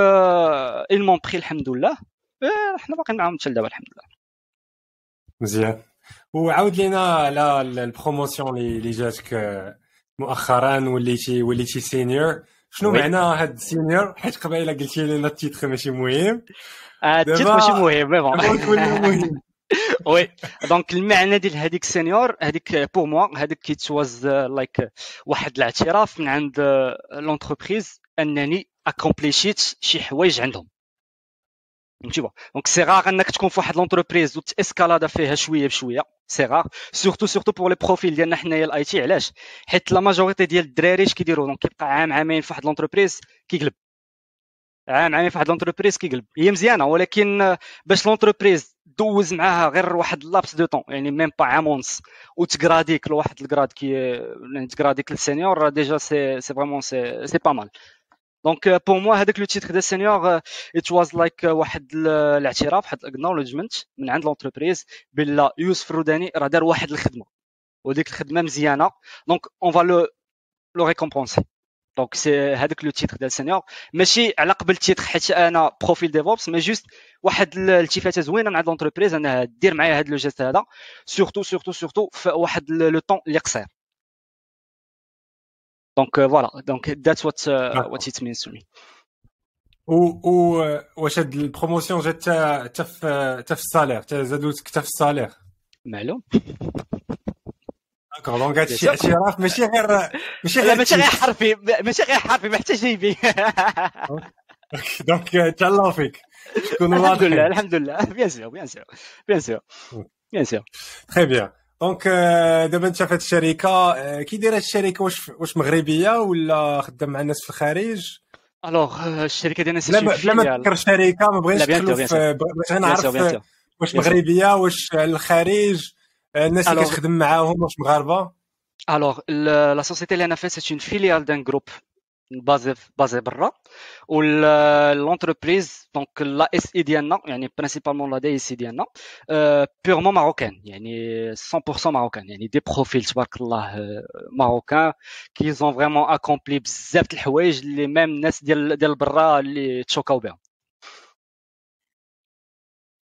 ils m'ont pris الحمد لله حنا باقيين معاهم حتى دابا الحمد لله مزيان. وعاود لينا على ال promotion اللي جاتك مؤخرا وليتي وليتي senior شنو معنى هاد ال senior حيت قبيلة قلتي لنا ال titre ماشي مهم. ال titre ماشي مهم mais bon oui donc المعنى ديال هذيك senior هذيك pour moi هذيك it was like واحد الاعتراف من عند l'entreprise أنني accomplish يت شي حوايج عندهم. فهمتي donc c'est rare أنك تكون في واحد l'entreprise وتاسكالادا فيها شوية بشوية. c'est rare surtout surtout pour les profils ديالنا حنايا ال IT علاش؟ حيت la majorité ديال الدراري اش كيديروا؟ donc كيبقى عام عامين في واحد l'entreprise كيقلب. عام عامين في واحد l'entreprise كيقلب. هي مزيانة ولكن باش l'entreprise دوز معاها غير واحد laps de temps يعني même pas عام ونص وت grade يك لواحد ال grade كي يعني ت grade يك لل senior déjà c'est c'est vraiment c'est c'est pas mal donc pour moi هذاك le titre ديال senior it was like واحد الاعتراف واحد ال acknowledgement من عند l'entreprise بلا يوسف الروداني راه دار واحد الخدمة. وديك الخدمة مزيانة. donc on va le le récompenser donc c'est هذاك le titre ديال senior ماشي على قبل ال titre حيت أنا profil DevOps mais juste واحد الالتفاته زوينة من عند l'entreprise انها دير معايا هذا le geste هذا. surtout surtout surtout في واحد le temps اللي قصير. donc voilà donc that's what what it means to me و و واش هاد ال promotion جات حتى في حتى في ال salaire حتى زادوك حتى في ال salaire. معلوم d'accord donc هادشي اعتراف ماشي غير ماشي غير ماشي غير حرفي ماشي غير حرفي ما حتى جيبي donc تهلاو فيك شكون الحمد لله الحمد لله bien sûr bien sûr bien sûr bien sûr très bien donc دابا انت في الشركة كي دايره الشركة واش واش مغربيه ولا خدام مع الناس في الخارج alors الشركة ديالنا لا ما تذكر الشركة ما بغيتش نعرف واش مغربيه واش الخارج الناس اللي كتخدم معاهم واش مغاربة؟ alors la société اللي أنا فيها c'est une filiale d'un groupe basé basé برا و l'entreprise donc la DSI ديالنا يعني principalement la DSI ديالنا purement marocaine يعني 100% marocaine يعني des profils تبارك الله marocains qui ont vraiment accompli بزاف د الحوايج اللي même الناس ديال ديال برا اللي تشوكاو بهم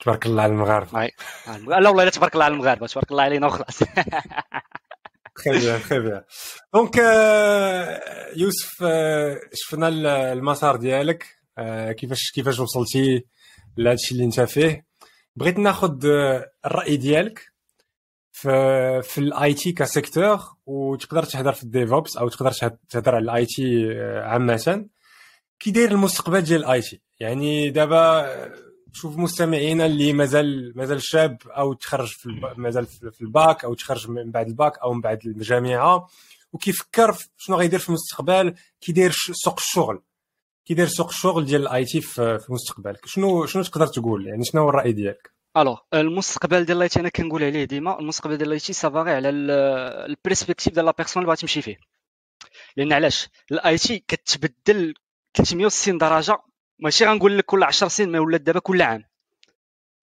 تبارك الله على المغاربة. لا والله لا تبارك الله على المغاربة تبارك الله علينا وخلاص. très bien donc يوسف شفنا المسار ديالك. كيفاش كيفاش وصلتي لهذا الشيء اللي انت فيه؟ بغيت ناخذ الرأي ديالك في في ال IT ك secteur وتقدر تهضر في ال DevOps أو تقدر تهضر على ال IT عامة. كي داير المستقبل ديال ال IT؟ يعني دابا شوف مستمعينا اللي مازال مازال شاب أو تخرج في مازال في الباك أو تخرج من بعد الباك أو من بعد الجامعة وكيفكر شنو غيدير في المستقبل كي داير سوق الشغل. كي داير سوق الشغل ديال ال IT في المستقبل. شنو شنو تقدر تقول؟ يعني شنو هو الرأي ديالك؟ الوغ المستقبل ديال الاي تي أنا كنقول عليه ديما المستقبل ديال ال IT ça varie على la perspective ديال la personne اللي بغات تمشي فيه لأن علاش الاي تي كتبدل 360 درجه ماشي غنقول لك كل 10 سنين ما ولات دابا كل عام.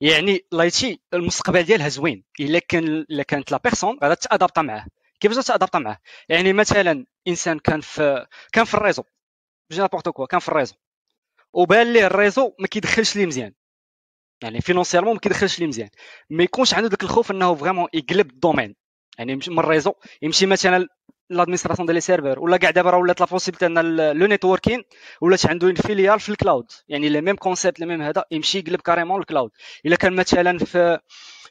يعني l'IT المستقبل ديالها زوين. إلا كان إلا كانت la personne غادا t'adapta معاه. كيفاش t'adapta معاه؟ يعني مثلا إنسان كان في كان في le réseau. j'ai n'importe quoi كان في le réseau. وبان ليه le réseau ما كيدخلش ليه مزيان. يعني financièrement ما كيدخلش ليه مزيان. ما يكونش عنده داك الخوف إنه vraiment يقلب le domaine. يعني من le réseau يمشي مثلا l'administration ديال les serveurs ولا كاع دابا راه ولات la possibilité en le networking ولات عنده un filial في ال cloud يعني les mêmes concepts les mêmes هذا يمشي يقلب carrément ال cloud الا كان مثلا في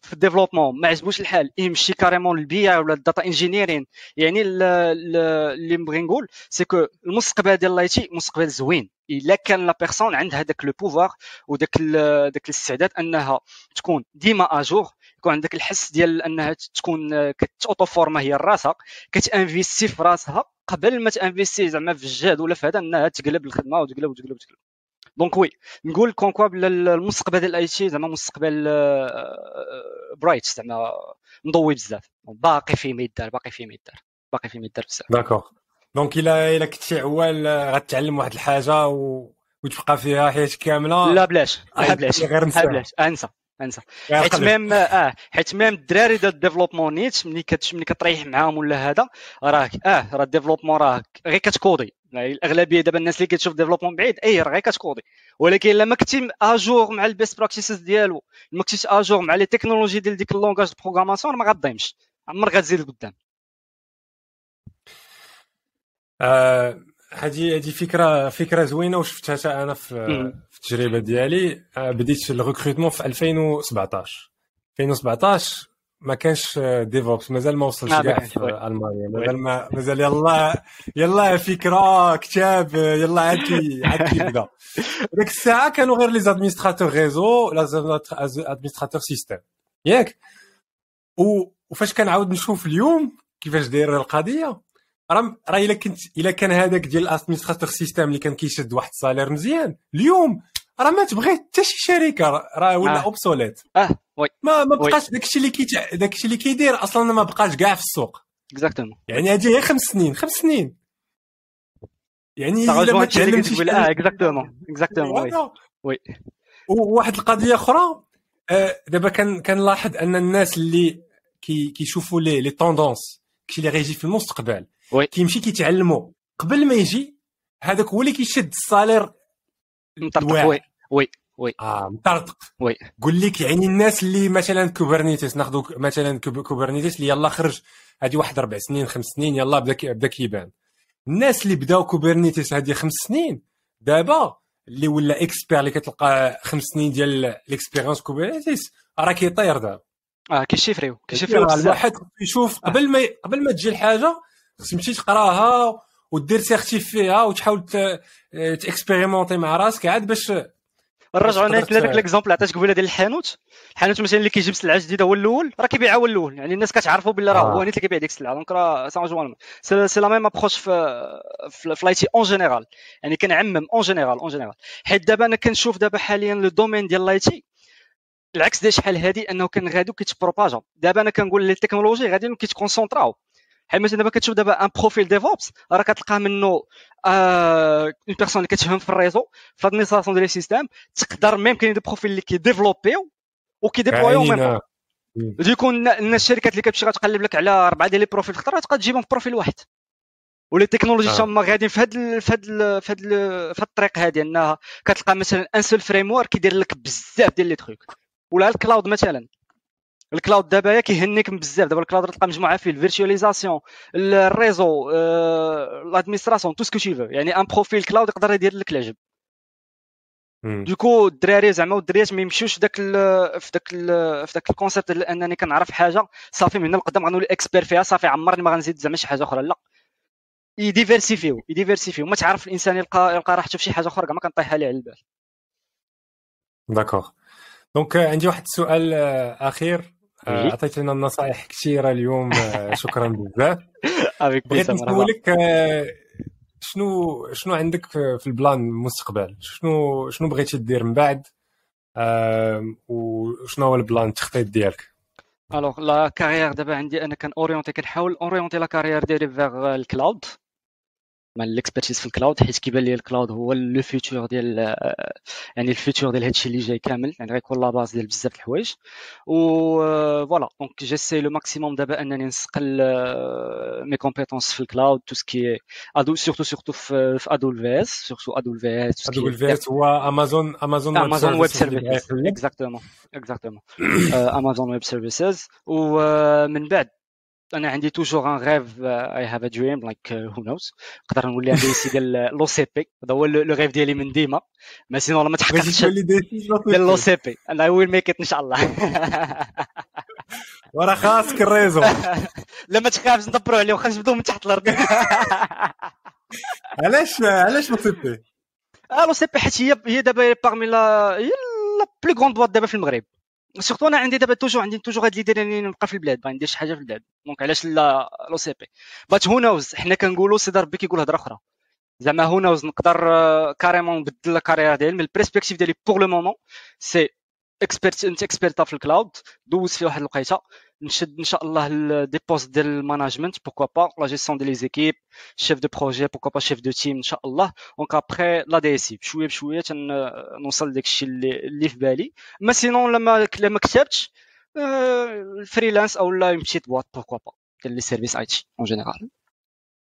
في le développement ما عجبوش الحال. يمشي carrément لل BI ولا ال data engineering يعني اللي نبغي نقول c'est que المستقبل ديال ال IT مستقبل زوين. إلا كان la personne عندها داك le pouvoir وداك داك الاستعداد أنها تكون ديما à jour يكون عندك الحس ديال أنها تكون كت auto forma هي راسها كت investi في راسها قبل ما ت investi زعما في الجهد ولا في هذا أنها تقلب الخدمة وتقلب وتقلب وتقلب. donc oui نقول كونكوا بلا المستقبل ديال ال IT زعما مستقبل bright زعما مضوي بزاف. باقي فيه ما يدار باقي فيه ما يدار باقي فيه ما يدار بزاف. d'accord donc الا الا كنتي عوال غتعلم واحد الحاجة و... وتبقى فيها حياتك كاملة. لا بلاش. لا بلاش. غير بلاش. أنسى. انسى. حيت même آه حيت même الدراري ديال le développement نيت ملي كت ملي كتريح معاهم ولا هذا راك آه راه le développement راه غير كت codi. يعني الأغلبية دابا الناس اللي كتشوف développement بعيد اي راه غير كت codi. ولكن إلا ما كنتي à jour مع ال best practices ديالو ما كنتيش à jour مع les technologies ديال ديك le langage de programmation ما غاديمش. عمرك غتزيد لقدام آه هذه هذه فكره فكرة زوينة وشفتها حتى أنا في, في التجربة ديالي. بديت le recrutement في 2017 2017 ما كانش DevOps مازال ما وصلش كاع في ألمانيا. مازال ما مازال يلا يلا فكرة كتاب يلا عاد عاد كيبدا ديك الساعة كانوا غير les administrateurs réseau لا administrateur système ياك؟ وفاش كنعاود نشوف اليوم كيفاش دايره القضية راه راه إلا كنت إلا كان هذاك ديال l'administrateur système اللي كان كيشد واحد le salaire مزيان. اليوم راه ما تبغي حتى شي شركة راه ولا آه. obsolète آه oui. ما ما بقاش داكشي اللي كي داكشي اللي كيدير أصلا ما بقاش كاع في السوق. exactement يعني هذه غير خمس سنين خمس سنين. يعني إلا ما تعلمتيش آه exactement exactement oui وواحد القضية أخرى آه، دابا كان كنلاحظ أن الناس اللي كي كيشوفوا les les tendances كشي اللي غيجي في المستقبل كيمشي كيتعلموا قبل ما يجي هذاك هو اللي كيشد le salaire. مطرطق oui oui oui. آه مطرطق. oui. قول لك يعني الناس اللي مثلا Kubernetes ناخذ مثلا Kubernetes اللي يلا خرج هذه واحد أربع سنين خمس سنين يلا بدا بدا كيبان. الناس اللي بداو Kubernetes هذه خمس سنين دابا اللي ولا expert اللي كتلقى خمس سنين ديال l'expérience Kubernetes راه كيطير دابا. آه كيشيفريو كيشيفريو الواحد يشوف قبل ما قبل ما تجي الحاجة خصك تمشي تقراها ودير certif فيها وتحاول ت expérimenter مع راسك عاد باش نرجعوا لهذاك l'exemple عطيتك قبيلة ديال الحانوت. الحانوت مثلا اللي كيجيب سلعة جديدة هو الأول راه كيبيعها هو الأول. يعني الناس كتعرفوا بلي راه هو آه. اللي كيبيع ديك السلعة. donc راه ça rejoint c'est la même approche في في l'IT en général يعني كنعمم en général en général حيت دابا أنا كنشوف دابا حاليا le domaine ديال l'IT العكس ديال شحال هادي أنه كان غادي كيت propageا دابا أنا كنقول les technologies غادي كيت concentrاو. بحال مثلا دابا كتشوف دابا un profil DevOps راه كتلقى منه une personne اللي كتفهم في le réseau في l'administration ديال les systèmes تقدر même كاين des profils اللي كيديفلوبيو وكيديبلويو ميم du coup الناس الشركات اللي كتمشي غتقلب لك على أربعة ديال les profils في خطرة تبقى تجيبهم في profil واحد. و les technologies آه. تما غاديين في هاد في هاد في هاد في الطريق هادي إنها كتلقى مثلا un seul framework كيدير لك بزاف ديال les trucs ولا ال cloud مثلا. ال cloud دابا كيهنيك بزاف. دابا ال cloud تلقى مجموعة فيه. la virtualisation le réseau l'administration tout ce qu'il te faut يعني un profil cloud يقدر يدير لك العجب. du coup الدراري زعما والدريات ما يمشيوش داك في داك في داك le concept أنني كنعرف حاجة. صافي من هنا لقدام غنولي expert فيها. صافي عمرني ما غنزيد زعما شي حاجة أخرى. لا. يديفيرسيفيو يديفيرسيفيو. ما تعرف الإنسان يلقى يلقى راحته في شي حاجة أخرى ما كنطيح عليه على البال. d'accord donc عندي واحد السؤال أخير. آه، عطيتنا النصائح كثيرة اليوم آه، شكرا بزاف. بغيت نسولك آه، شنو شنو عندك في le plan المستقبل؟ شنو شنو بغيتي دير من بعد؟ وشنو هو le plan التخطيط ديالك؟ alors la carrière دابا عندي أنا كان orienter كنحاول orienter la carrière ديالي vers le cloud مع l'expertise في ال cloud حيت كيبان لي ال cloud هو le futur ديال يعني le futur ديال هادشي اللي جاي كامل يعني غيكون la base ديال بزاف الحوايج. et voilà donc j'essaie le maximum دابا أنني نسقل mes compétences في ال cloud tout ce qui est AW surtout surtout في AWS surtout AWS AWS هو Amazon Amazon Amazon Web Services exactement exactement Amazon Web Services ومن بعد. أنا عندي toujours un rêve I have a dream like who knows نقدر نولي un DSI ديال l'OCP هذا هو le rêve ديالي من ديما. mais sinon ما تحققش ديال l'OCP أنا will make إن شاء الله. ورا خاصك ال réseau. لا ما تخافش ندبروا عليه واخا نجبدوه من تحت الأرض. علاش علاش لو سي بي لو سي بي حيت هي هي دابا parmi les هي la plus grande boîte دابا في المغرب. surtout أنا عندي دابا toujours عندي toujours هاد l'idée انني نبقى في البلاد باغي ندير شي حاجة في البلاد. donc علاش لا l'OCP but who knows حنا كنقولوا سيدي ربي كيقول هضره أخرى. زعما who knows نقدر carrément نبدل ال carrière ديالي من ال perspective ديالي pour le moment c'est expert un expert في ال cloud دوز في واحد الوقيته نشد إن شاء الله des postes ديال ال management pourquoi pas la gestion de les équipes chef de projet pourquoi pas chef de team إن شاء الله. donc après l'idée c'est بشويه بشويه تنوصل لداك الشيء اللي, اللي في بالي mais sinon لما لما كتبتش ال freelance أو لا مشيت boîte pourquoi pas ديال les services IT en général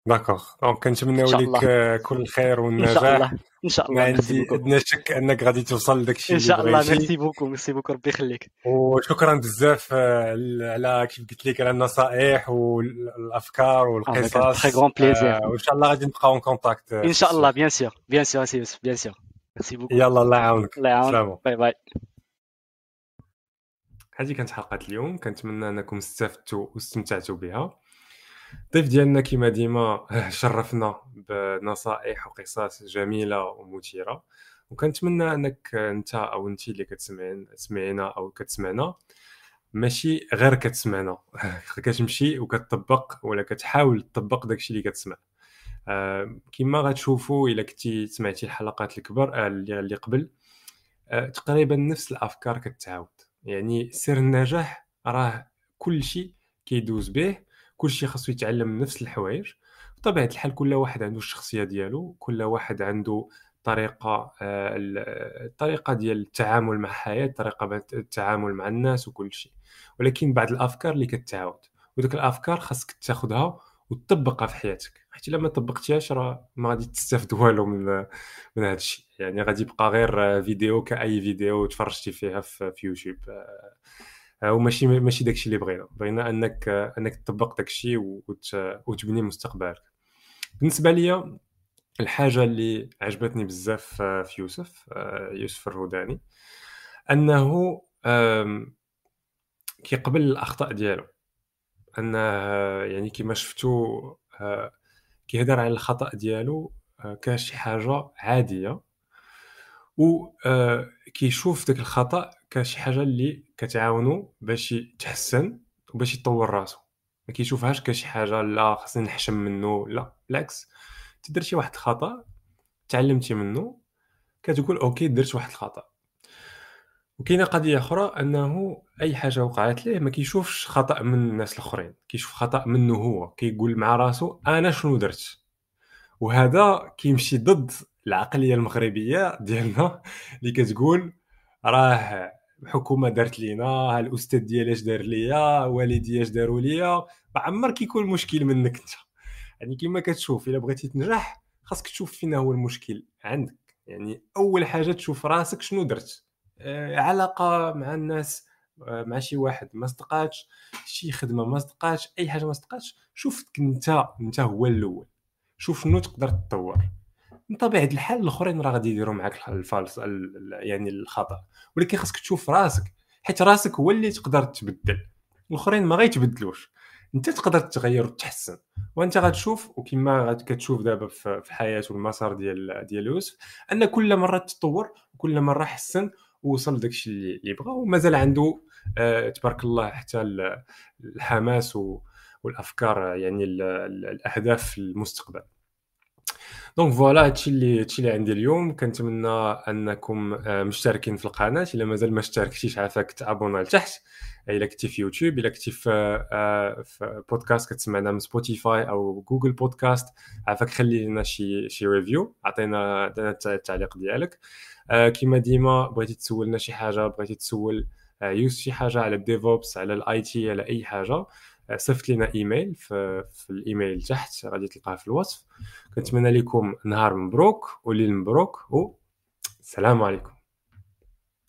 d'accord donc كنتمناو لك كل الخير والنجاح ان شاء الله. إن شاء الله. ما عندي ادنى شك أنك غادي توصل لداك الشيء ان شاء الله. merci beaucoup merci beaucoup ربي يخليك. وشكرا بزاف على كيف قلت لك على النصائح والأفكار والقصص. très grand plaisir وإن شاء الله غادي نبقاو en contact إن شاء الله. bien sûr bien sûr سي يوسف bien sûr merci beaucoup يلا الله يعاونك. الله يعاونك. bye bye هذه كانت حلقة اليوم. كنتمنى أنكم استفدتوا واستمتعتوا بها. الضيف ديالنا كما ديما شرفنا بنصائح وقصص جميلة ومثيرة. وكنتمنى أنك أنت أو أنت اللي كتسمعين تسمعينا أو كتسمعنا ماشي غير كتسمعنا. كتمشي وكتطبق ولا كتحاول تطبق داكشي اللي كتسمع. آه كما غتشوفوا إلا كنتي سمعتي الحلقات الكبر آه اللي قبل آه تقريبا نفس الأفكار كتعاود. يعني سر النجاح راه كل شيء كيدوز به. كل شيء خاصو يتعلم نفس الحوايج. بطبيعة الحال كل واحد عنده الشخصية ديالو كل واحد عنده طريقة آه، الطريقة ديال التعامل مع الحياة طريقة التعامل مع الناس وكل شيء ولكن بعض الأفكار اللي كتعاود. ودوك الأفكار خاصك تاخذها وتطبقها في حياتك. حيت إلا ما طبقتيهاش راه ما غادي تستافد والو من من هذا الشيء يعني غادي يبقى غير فيديو كأي فيديو تفرجتي فيها في, في يوتيوب. آه، وماشي ماشي داكشي اللي بغينا. بغينا انك أنك تطبق داكشي وتبني مستقبلك. بالنسبة ليا الحاجة اللي عجبتني بزاف في يوسف آه، يوسف الروداني أنه كيقبل الأخطاء ديالو. أنه يعني كما شفتو آه، كيهضر على الخطأ ديالو آه، كشي حاجة عادية. و كيشوف داك الخطأ كشي حاجة اللي كتعاونو باش يتحسن وباش يطور راسو. ما كيشوفهاش كشي حاجة لا خصني نحشم منه لا بالعكس. تدير شي واحد الخطأ تعلمتي منه كتقول okay درت واحد الخطأ. وكاينة قضية أخرى أنه أي حاجة وقعت ليه ما كيشوفش خطأ من الناس الآخرين. كيشوف خطأ منه هو. كيقول مع راسو أنا شنو درت؟ وهذا كيمشي ضد العقلية المغربية ديالنا اللي كتقول راه الحكومة دارت لينا الأستاذ ديالي اش دار ليا والدي اش داروا ليا ما عمر كيكون المشكل منك أنت. يعني كما كتشوف إلا بغيتي تنجح خاصك تشوف فينا هو المشكل عندك. يعني أول حاجة تشوف راسك شنو درت. آه علاقة مع الناس آه مع شي واحد ما صدقاتش شي خدمة ما صدقاتش أي حاجة ما صدقاتش شوفك أنت أنت هو الأول. شوف شنو تقدر تطور. من طبيعة الحال الأخرين راه غادي يديروا معاك الفالس يعني الخطأ. ولكن خاصك تشوف راسك حيت راسك هو اللي تقدر تبدل. الأخرين ما غيتبدلوش. أنت تقدر تغير وتحسن وأنت غتشوف وكما كتشوف دابا في الحياة والمسار ديال ديال يوسف أن كل مرة تطور وكل مرة حسن ووصل داكشي اللي بغا ومازال عنده آه تبارك الله حتى الحماس والأفكار يعني الأهداف في المستقبل. donc voilà هادشي اللي هادشي اللي عندي اليوم. كنتمنى أنكم آه، مشتركين في القناة. إلا مازال ما اشتركتيش عافاك تابونا لتحت. إلا كنتي في يوتيوب إلا كنتي في, آه، في بودكاست كتسمعنا من Spotify أو Google Podcast عافاك خلي لنا شي شي review عطينا التعليق ديالك. آه، كما ديما بغيتي تسولنا شي حاجة بغيتي تسول يوسف شي حاجة على ال DevOps على ال IT على أي حاجة. صيفط لنا إيميل في, في الإيميل تحت غادي تلقاه في الوصف. كنتمنى لكم نهار مبروك وليل مبروك والسلام عليكم.